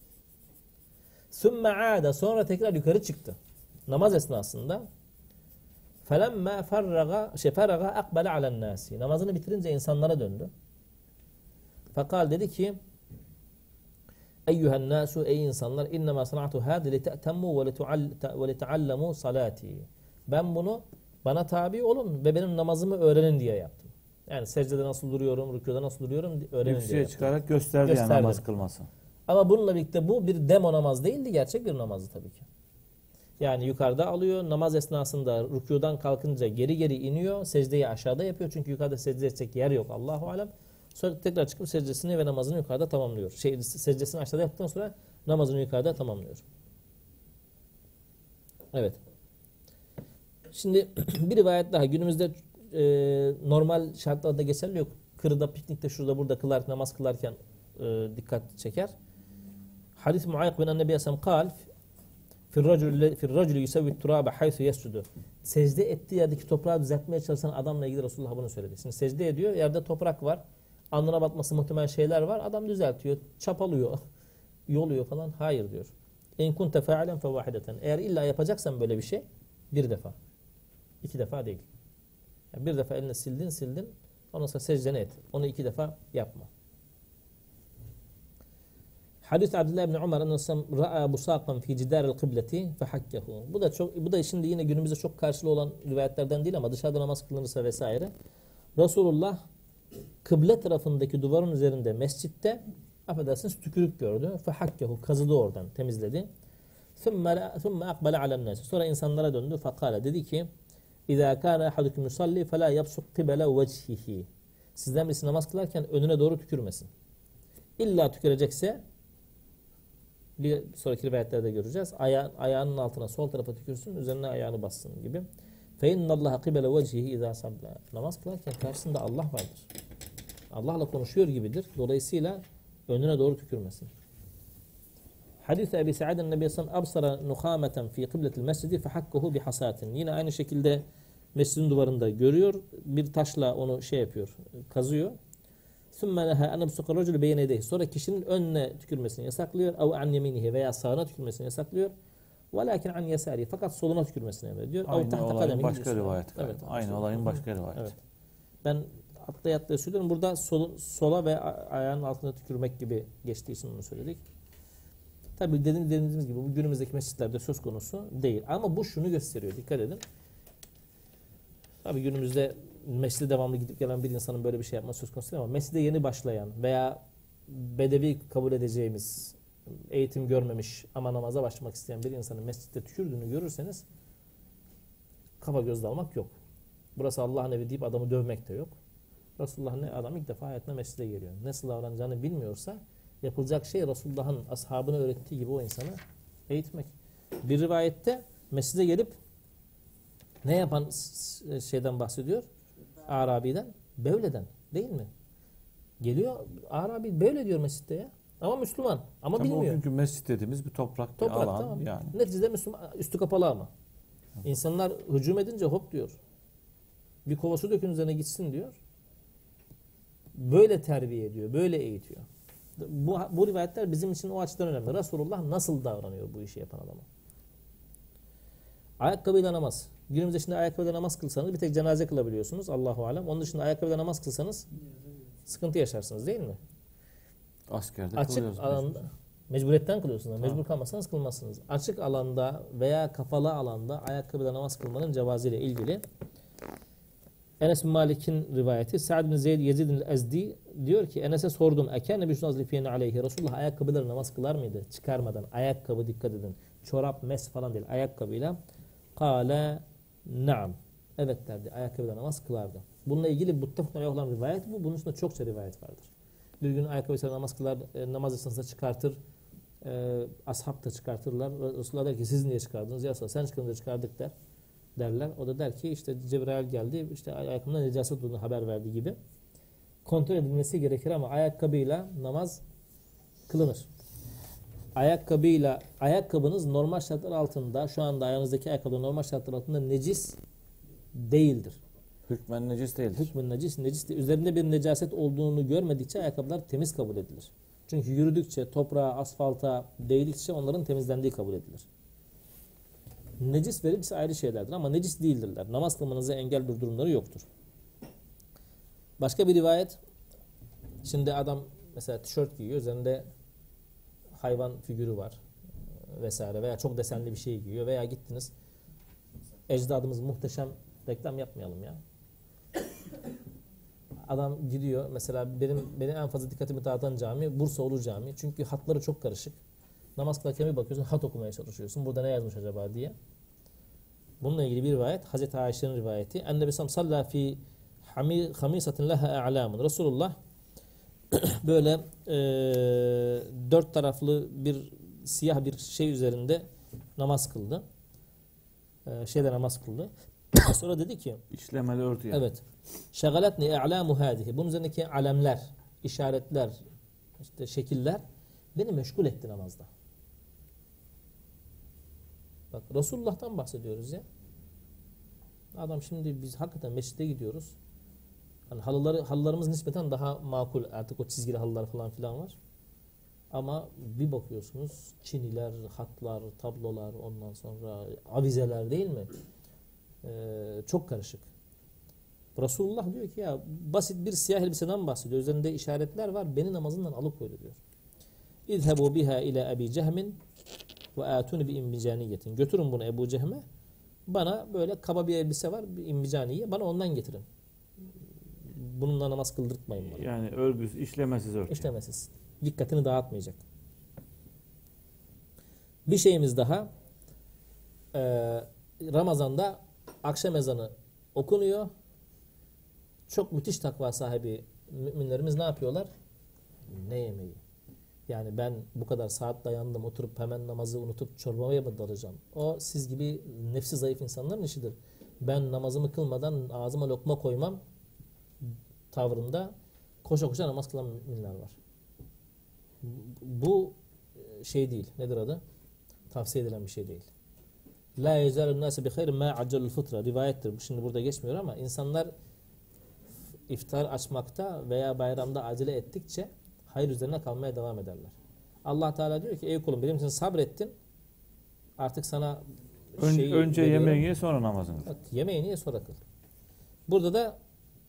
Sümme aada. Sonra tekrar yukarı çıktı. Namaz esnasında. Felemme ferraga, şey ferraga akbele alen nasi. Namazını bitirince insanlara döndü. Fakal dedi ki Eyyühen nasu ey insanlar innema sanatu hâdi li te'temmu ve li teallemu salati. Ben bunu bana tabi olun ve benim namazımı öğrenin diye yaptım. Yani secdede nasıl duruyorum, rükuda nasıl duruyorum öğrenin diye Yükseğe yaptım. çıkarak gösterdi, Gösterdi. yani namaz kılması. Ama bununla birlikte bu bir demo namaz değildi, gerçek bir namazdı tabii ki. Yani yukarıda alıyor, namaz esnasında rükudan kalkınca geri geri iniyor, secdeyi aşağıda yapıyor çünkü yukarıda secde edecek yer yok Allahu alem. Sonra tekrar çıkıp secdesini ve namazını yukarıda tamamlıyor. Şey, secdesini aşağıda yaptıktan sonra namazını yukarıda tamamlıyor. Evet. Şimdi bir rivayet daha günümüzde e, normal şartlarda geçerli yok. Kırda, piknikte, şurada, burada kılar, namaz kılarken e, dikkat çeker. Hadis Muayyak bin Nebi Sallam kal fir racul fir racul yusavvi turabe haythu yescudu. Secde ettiği yerdeki toprağı düzeltmeye çalışan adamla ilgili Resulullah bunu söyledi. Şimdi secde ediyor, yerde toprak var. alnına batması muhtemel şeyler var. Adam düzeltiyor, çapalıyor, yoluyor falan. Hayır diyor. En kunte fealen fe vahideten. Eğer illa yapacaksan böyle bir şey bir defa. iki defa değil. Yani bir defa eline sildin sildin. Ondan sonra secdeni et. Onu iki defa yapma. Hadis Abdullah ibn Umar anlasam ra'a busaqan fi cidar kıbleti fehakkehu. Bu da çok bu da şimdi yine günümüzde çok karşılığı olan rivayetlerden değil ama dışarıda namaz kılınırsa vesaire. Resulullah kıble tarafındaki duvarın üzerinde mescitte affedersiniz tükürük gördü. Fehakkehu kazıdı oradan temizledi. ثُمَّ ثُمَّ أَقْبَلَ عَلَى النَّاسِ Sonra insanlara döndü. Fakale dedi ki اِذَا كَانَ اَحَدُكُمْ يُصَلِّي فَلَا يَبْسُقْ قِبَلَ وَجْهِهِ Sizden birisi namaz kılarken önüne doğru tükürmesin. İlla tükürecekse bir sonraki rivayetlerde göreceğiz. Aya, ayağının altına sol tarafa tükürsün, üzerine ayağını bassın gibi. فَاِنَّ اللّٰهَ قِبَلَ وَجْهِهِ اِذَا صَبْلَى Namaz kılarken karşısında Allah vardır. Allah'la konuşuyor gibidir. Dolayısıyla önüne doğru tükürmesin. Hadis Ebi Sa'id'in Nebi Sallam absara nuhameten fi kıbletil mescidi fehakkuhu bi hasatin. Yine aynı şekilde mescidin duvarında görüyor. Bir taşla onu şey yapıyor, kazıyor. ثُمَّ نَهَا اَنَ بْسُقَ الرَّجُلُ بَيْنَ يَدَيْهِ Sonra kişinin önüne tükürmesini yasaklıyor. اَوْ عَنْ يَمِينِهِ veya sağına tükürmesini yasaklıyor. وَلَكِنْ عَنْ يَسَارِهِ Fakat soluna tükürmesini emrediyor. اَوْ Aynı تَحْتَ olayın قَدَمِهِ başka diyorsun. rivayeti galiba. Evet. Aynı olayın başka rivayeti. Evet. Ben atlaya atlaya söylüyorum. Burada sol, sola ve a- ayağının altına tükürmek gibi geçtiği için bunu söyledik. Tabi dediğimiz, dediğimiz gibi bu günümüzdeki mescitlerde söz konusu değil. Ama bu şunu gösteriyor. Dikkat edin. Tabi günümüzde mescide devamlı gidip gelen bir insanın böyle bir şey yapması söz konusu değil ama mescide yeni başlayan veya bedevi kabul edeceğimiz eğitim görmemiş ama namaza başlamak isteyen bir insanın mescitte tükürdüğünü görürseniz kafa göz dalmak yok. Burası Allah'ın evi deyip adamı dövmek de yok. Resulullah ne adam ilk defa hayatına mescide geliyor. Nasıl davranacağını bilmiyorsa yapılacak şey Resulullah'ın ashabına öğrettiği gibi o insanı eğitmek. Bir rivayette mescide gelip ne yapan şeyden bahsediyor? Arabi'den, Bevle'den değil mi? Geliyor Arabi böyle diyor mescitte ya. Ama Müslüman ama Tabii o bilmiyor. günkü mescit dediğimiz bir toprak, bir Toprak alan tamam. yani. Neticede Müslüman üstü kapalı ama. İnsanlar hücum edince hop diyor. Bir kova su dökün üzerine gitsin diyor. Böyle terbiye ediyor, böyle eğitiyor. Bu, bu rivayetler bizim için o açıdan önemli. Resulullah nasıl davranıyor bu işi yapan adama? Ayakkabıyla namaz. Günümüzde şimdi ayakkabıyla namaz kılsanız bir tek cenaze kılabiliyorsunuz. Allahu alem. Onun dışında ayakkabıyla namaz kılsanız sıkıntı yaşarsınız değil mi? Askerde Açık kılıyoruz. alanda mecburiyetten kılıyorsunuz. Tamam. Mecbur kalmasanız kılmazsınız. Açık alanda veya kapalı alanda ayakkabıyla namaz kılmanın cevazı ile ilgili Enes bin Malik'in rivayeti Sa'd bin Zeyd Yezid bin Ezdi diyor ki Enes'e sordum. Eken Nebi Sallallahu aleyhi Resulullah ayakkabıları namaz kılar mıydı? Çıkarmadan. Ayakkabı dikkat edin. Çorap, mes falan değil. Ayakkabıyla. Kale naam. Evet derdi. Ayakkabıyla namaz kılardı. Bununla ilgili muttefakun aleyh olan rivayet bu. Bunun üstünde çokça rivayet vardır. Bir gün ayakkabısıyla namaz kılar, e, namaz esnasında çıkartır. E, ashab da çıkartırlar. Resulullah der ki siz niye çıkardınız? Ya sen çıkınca çıkardık der. Derler. O da der ki işte Cebrail geldi. işte ayakkabımda necaset olduğunu haber verdi gibi. Kontrol edilmesi gerekir ama ayakkabıyla namaz kılınır. Ayakkabıyla ayakkabınız normal şartlar altında şu anda ayağınızdaki ayakkabı normal şartlar altında necis değildir. Hükmen necis değildir. Hükmün necis, necis değil. Üzerinde bir necaset olduğunu görmedikçe ayakkabılar temiz kabul edilir. Çünkü yürüdükçe, toprağa, asfalta değdikçe onların temizlendiği kabul edilir. Necis ve ise ayrı şeylerdir ama necis değildirler. Namaz kılmanıza engel bir durumları yoktur. Başka bir rivayet, şimdi adam mesela tişört giyiyor, üzerinde hayvan figürü var vesaire veya çok desenli bir şey giyiyor veya gittiniz ecdadımız muhteşem reklam yapmayalım ya. Adam gidiyor mesela benim benim en fazla dikkatimi dağıtan cami Bursa Ulu Cami. Çünkü hatları çok karışık. Namaz kılarken bir bakıyorsun hat okumaya çalışıyorsun. Burada ne yazmış acaba diye. Bununla ilgili bir rivayet Hazreti Ayşe'nin rivayeti. Ennebi sallam salla fi hami- hamisatin leha a'lamun. Resulullah böyle e, dört taraflı bir siyah bir şey üzerinde namaz kıldı. E, şeyde namaz kıldı. Sonra dedi ki İşlemeli örtü yani. Evet. Şagaletni i'lamu hadihi. Bunun üzerindeki alemler, işaretler, işte şekiller beni meşgul etti namazda. Bak Resulullah'tan bahsediyoruz ya. Adam şimdi biz hakikaten mescide gidiyoruz. Hani halıları halılarımız nispeten daha makul. Artık o çizgili halılar falan filan var. Ama bir bakıyorsunuz çiniler, hatlar, tablolar, ondan sonra avizeler değil mi? Ee, çok karışık. Resulullah diyor ki ya basit bir siyah elbiseden bahsediyor. Üzerinde işaretler var. Beni namazından alıkoydu diyor. İzhebu biha ila Ebi Cehmin ve atuni bi imbicaniyetin. Götürün bunu Ebu Cehme. Bana böyle kaba bir elbise var, bir imbicaniye. Bana ondan getirin. Bununla namaz kıldırtmayın bana. Yani örgüsüz, işlemesiz örtü. İşlemesiz. Dikkatini dağıtmayacak. Bir şeyimiz daha. Ee, Ramazan'da akşam ezanı okunuyor. Çok müthiş takva sahibi müminlerimiz ne yapıyorlar? Ne yemeği? Yani ben bu kadar saat dayandım oturup hemen namazı unutup çorbaya mı dalacağım? O siz gibi nefsi zayıf insanların işidir. Ben namazımı kılmadan ağzıma lokma koymam tavrında koşa koşa namaz kılan müminler var. Bu e, şey değil. Nedir adı? Tavsiye edilen bir şey değil. La yezalun nase bi hayrin ma accelul fıtra rivayettir. Bu şimdi burada geçmiyor ama insanlar iftar açmakta veya bayramda acele ettikçe hayır üzerine kalmaya devam ederler. Allah Teala diyor ki ey kulum benim için sabrettin. Artık sana Ön- önce veriyorum. yemeğini ye sonra namazını. Evet, yemeğini ye sonra kıl. Burada da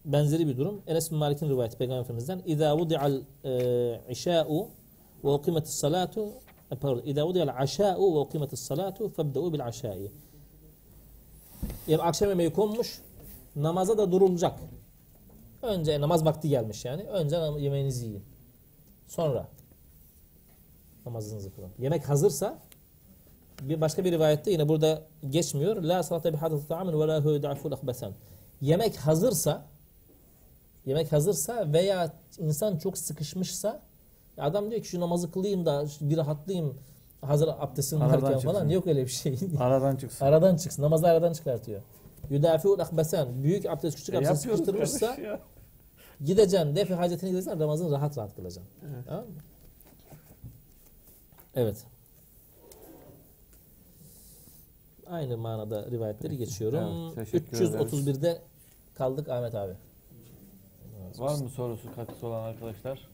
benzeri bir durum. Enes bin Malik'in rivayeti Peygamber Efendimiz'den İzâ vudi'al e, işâ'u ve ukimetis salatu e, pardon İzâ vudi'al aşâ'u ve ukimetis salatu febde'u bil aşâ'i Yani akşam yemeği konmuş namaza da durulacak. Önce namaz vakti gelmiş yani. Önce yemeğinizi yiyin. Sonra namazınızı kılın. Yemek hazırsa bir başka bir rivayette yine burada geçmiyor. La salate bi hadatı ta'amin ve la hu yud'aful akhbasan. Yemek hazırsa yemek hazırsa veya insan çok sıkışmışsa adam diyor ki şu namazı kılayım da bir rahatlayayım hazır abdestimi Aradan varken falan yok öyle bir şey. Aradan çıksın. aradan çıksın. Namazı aradan çıkartıyor. Yudafiul akbasan. Büyük abdest küçük E, abdest sıkıştırmışsa ya. Gideceksin, defi hacetini gideceksin, Ramazan rahat rahat kılacaksın. Evet. Tamam mı? Evet. Aynı manada rivayetleri geçiyorum. Evet, teşekkür ederiz. 331'de kaldık Ahmet abi. Var mı sorusu katkısı olan arkadaşlar?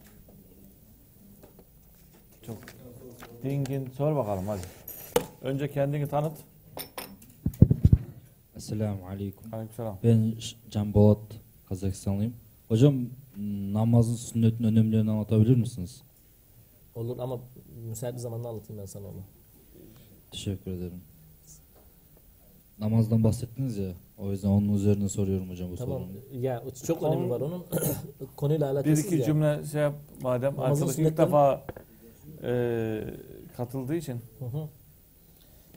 Çok dingin sor bakalım hadi. Önce kendini tanıt. Esselamu Aleyküm. Aleykümselam. Ben Can Bolat, Kazakistanlıyım. Hocam namazın sünnetin önemlerini anlatabilir misiniz? Olur ama müsait bir zamanda anlatayım ben sana onu. Teşekkür ederim. Namazdan bahsettiniz ya. O yüzden onun üzerine soruyorum hocam bu Tamam. sorumu. Ya çok Konu- önemi var onun. Konuyla Bir alakasız iki ya. cümle şey yap madem Namazın arkadaş ilk defa e, katıldığı için. Hı hı.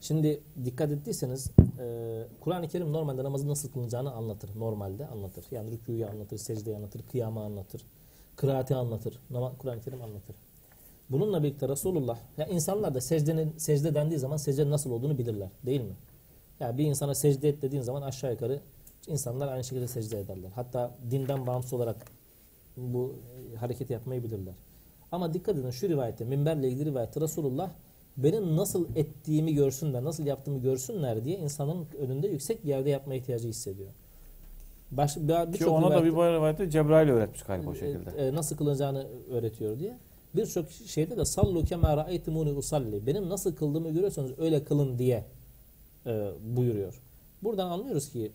Şimdi dikkat ettiyseniz e, Kur'an-ı Kerim normalde namazın nasıl kılınacağını anlatır. Normalde anlatır. Yani rükûyu anlatır, secdeyi anlatır, kıyamı anlatır, kıraati anlatır. Kur'an-ı Kerim anlatır. Bununla birlikte Resulullah, ya insanlar da secdenin, secde dendiği zaman secdenin nasıl olduğunu bilirler. Değil mi? Ya bir insana secde et dediğin zaman aşağı yukarı insanlar aynı şekilde secde ederler. Hatta dinden bağımsız olarak bu e, hareketi yapmayı bilirler. Ama dikkat edin şu rivayette, minberle ilgili rivayette Resulullah benim nasıl ettiğimi görsünler, nasıl yaptığımı görsünler diye insanın önünde yüksek bir yerde yapma ihtiyacı hissediyor. Baş, bir, Ki birçok ona da bir bu rivayette Cebrail öğretmiş galiba o şekilde. e, e, nasıl kılınacağını öğretiyor diye. Birçok şeyde de sallu kema ra'aytumuni usalli. Benim nasıl kıldığımı görüyorsanız öyle kılın diye e, buyuruyor. Buradan anlıyoruz ki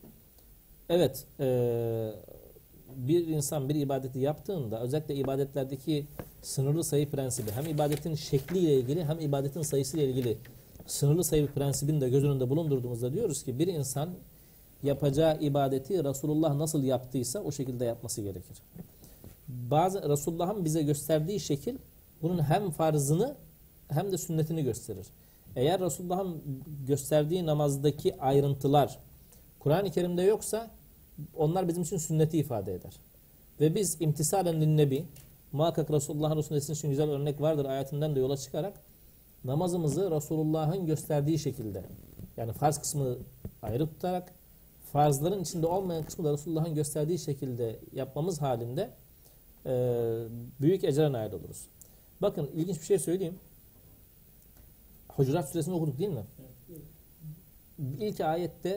evet e, bir insan bir ibadeti yaptığında özellikle ibadetlerdeki sınırlı sayı prensibi hem ibadetin şekliyle ilgili hem ibadetin sayısıyla ilgili sınırlı sayı prensibini de göz önünde bulundurduğumuzda diyoruz ki bir insan yapacağı ibadeti Resulullah nasıl yaptıysa o şekilde yapması gerekir. Bazı Resulullah'ın bize gösterdiği şekil bunun hem farzını hem de sünnetini gösterir. Eğer Resulullah'ın gösterdiği namazdaki ayrıntılar Kur'an-ı Kerim'de yoksa onlar bizim için sünneti ifade eder. Ve biz imtisalen linnebi muhakkak Resulullah'ın Resulü için güzel örnek vardır ayetinden de yola çıkarak namazımızı Resulullah'ın gösterdiği şekilde yani farz kısmını ayrı tutarak farzların içinde olmayan kısmı da Resulullah'ın gösterdiği şekilde yapmamız halinde e, büyük ecre nail oluruz. Bakın ilginç bir şey söyleyeyim. Hucurat suresini okuduk değil mi? İlk ayette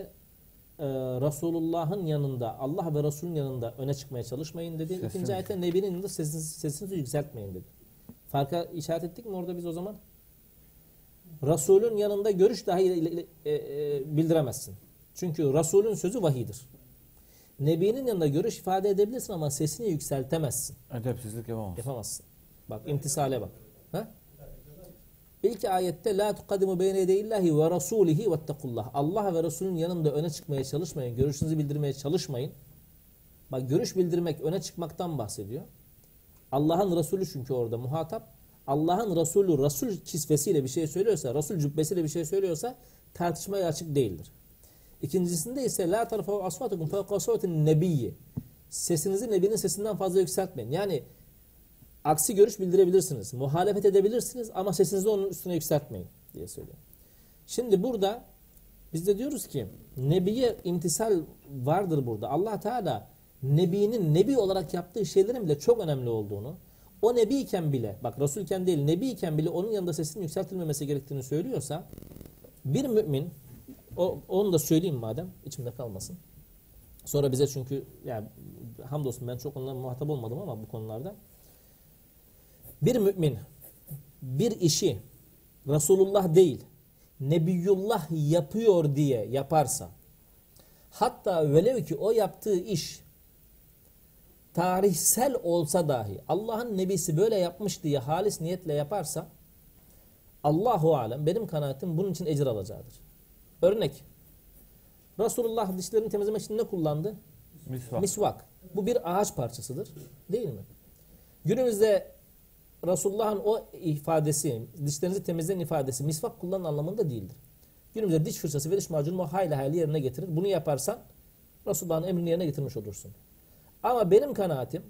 e, Resulullah'ın yanında, Allah ve Resul'ün yanında öne çıkmaya çalışmayın dedi. Sesini- İkinci ayette Nebi'nin yanında sesinizi, sesinizi yükseltmeyin dedi. Farka işaret ettik mi orada biz o zaman? Resul'ün yanında görüş dahi e, e, bildiremezsin. Çünkü Resul'ün sözü vahidir. Nebi'nin yanında görüş ifade edebilirsin ama sesini yükseltemezsin. Edepsizlik yapamaz. Yapamazsın. Bak imtisale bak. Ha? İlk ayette la tukadimu beyne yedeyillahi ve rasulihi vettekullah. Allah ve Resulün yanında öne çıkmaya çalışmayın. Görüşünüzü bildirmeye çalışmayın. Bak görüş bildirmek öne çıkmaktan bahsediyor. Allah'ın Resulü çünkü orada muhatap. Allah'ın Resulü Resul kisvesiyle bir şey söylüyorsa, Resul cübbesiyle bir şey söylüyorsa tartışmaya açık değildir. İkincisinde ise la tarfa'u asfatukum fevqa savtin nebiyyi. Sesinizi Nebi'nin sesinden fazla yükseltmeyin. Yani aksi görüş bildirebilirsiniz. Muhalefet edebilirsiniz ama sesinizi onun üstüne yükseltmeyin diye söylüyor. Şimdi burada biz de diyoruz ki Nebiye imtisal vardır burada. Allah Teala Nebi'nin Nebi olarak yaptığı şeylerin bile çok önemli olduğunu, o Nebiyken bile, bak Resulken değil Nebiyken bile onun yanında sesinin yükseltilmemesi gerektiğini söylüyorsa, bir mümin, o, onu da söyleyeyim madem, içimde kalmasın. Sonra bize çünkü, yani hamdolsun ben çok onunla muhatap olmadım ama bu konularda. Bir mümin bir işi Resulullah değil, Nebiyullah yapıyor diye yaparsa, hatta velev ki o yaptığı iş tarihsel olsa dahi Allah'ın nebisi böyle yapmış diye halis niyetle yaparsa Allahu alem benim kanaatim bunun için ecir alacağıdır. Örnek Resulullah dişlerini temizlemek için ne kullandı? Misvak. Misvak. Bu bir ağaç parçasıdır. Değil mi? Günümüzde Resulullah'ın o ifadesi, dişlerinizi temizleyin ifadesi misvak kullanın anlamında değildir. Günümüzde diş fırçası ve diş macunu hayli hayli yerine getirir. Bunu yaparsan Resulullah'ın emrini yerine getirmiş olursun. Ama benim kanaatim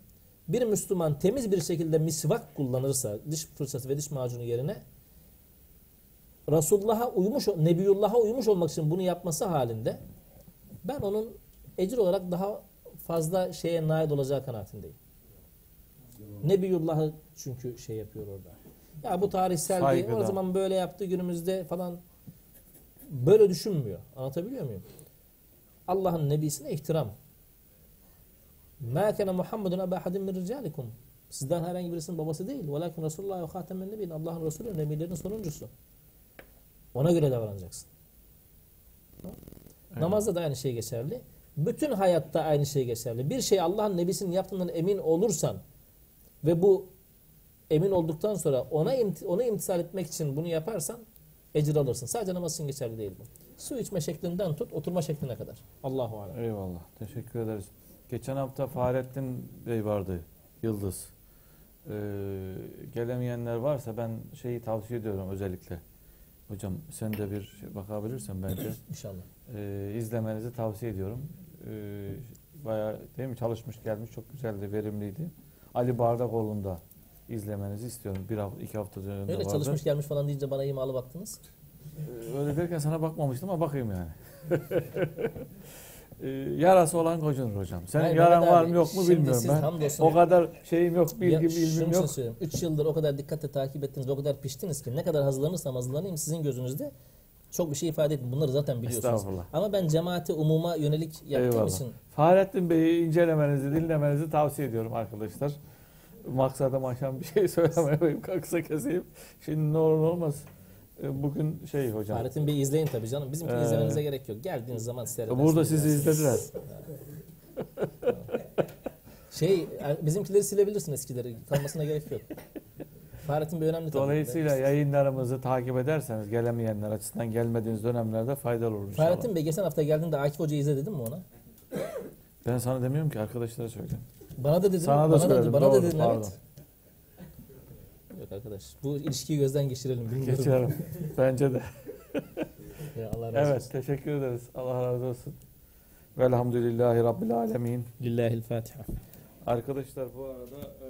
bir Müslüman temiz bir şekilde misvak kullanırsa diş fırçası ve diş macunu yerine Resulullah'a uymuş, Nebiyullah'a uymuş olmak için bunu yapması halinde ben onun ecir olarak daha fazla şeye nail olacağı kanaatindeyim. Nebiyullah'ı çünkü şey yapıyor orada. Ya bu tarihsel Saygıda. değil. O zaman böyle yaptı günümüzde falan böyle düşünmüyor. Anlatabiliyor muyum? Allah'ın nebisine ihtiram. Mâ kene Muhammedun ebâ hadin min ricalikum. Sizden herhangi birisinin babası değil. Velakin Resulullah ve hatemen nebiyin. Allah'ın Resulü nebilerin sonuncusu. Ona göre davranacaksın. Evet. Namazda da aynı şey geçerli. Bütün hayatta aynı şey geçerli. Bir şey Allah'ın nebisinin yaptığından emin olursan ve bu emin olduktan sonra ona imti- ona imtisal etmek için bunu yaparsan ecir alırsın. Sadece namaz için geçerli değil bu. Su içme şeklinden tut oturma şekline kadar. Allahu alem. Eyvallah. Teşekkür ederiz. Geçen hafta Fahrettin Bey vardı. Yıldız. Ee, gelemeyenler varsa ben şeyi tavsiye ediyorum özellikle. Hocam sen de bir şey bakabilirsen bence. İnşallah. Ee, izlemenizi tavsiye ediyorum. Ee, bayağı değil mi çalışmış gelmiş çok güzeldi verimliydi. Ali Bardakoğlu'nu da izlemenizi istiyorum. Bir hafta iki hafta önünde Öyle vardı. çalışmış gelmiş falan deyince bana imalı baktınız. Ee, Öyle derken sana bakmamıştım ama bakayım yani. Ee, yarası olan kocunur hocam. Senin Hayır, yaran Mehmet var abi, mı yok mu şimdi bilmiyorum siz ben. hamdolsun- O kadar şeyim yok, Ya, bilgim, şunun ilmim için yok. söylüyorum. 3 yıldır o kadar dikkatle takip ettiniz ve o kadar piştiniz ki ne kadar hazırlanırsam hazırlanayım sizin gözünüzde çok bir şey ifade etmiyor. Bunları zaten biliyorsunuz. Ama ben cemaate umuma yönelik yaptığım Eyvallah. için Fahrettin Bey'i incelemenizi, dinlemenizi tavsiye ediyorum arkadaşlar. Maksadım aşan bir şey söylemeyeyim, kısa keseyim. Şimdi ne olur ne olmaz. Ee, Bugün şey hocam. Fahrettin Bey'i izleyin tabii canım. Bizimkini Ee, izlemenize gerek yok. Geldiğiniz zaman seyredersiniz. Burada sizi izlediler. Şey, bizimkileri silebilirsin eskileri. Kalmasına gerek yok. Fahrettin Bey önemli tabii. Dolayısıyla yayınlarımızı takip ederseniz gelemeyenler açısından gelmediğiniz dönemlerde faydalı olur inşallah. Fahrettin Bey geçen hafta geldiğinde Akif Hoca'yı izle dedim mi ona? Ben sana demiyorum ki arkadaşlara söyle. Bana da dedin. Sana da bana söyledim, bana da dedin pardon. evet. Yok arkadaş. Bu ilişkiyi gözden geçirelim. Bilmiyorum. Geçelim. Bence de. Ya Allah razı Evet olsun. teşekkür ederiz. Allah razı olsun. Velhamdülillahi Rabbil Alemin. Lillahil Fatiha. Arkadaşlar bu arada e,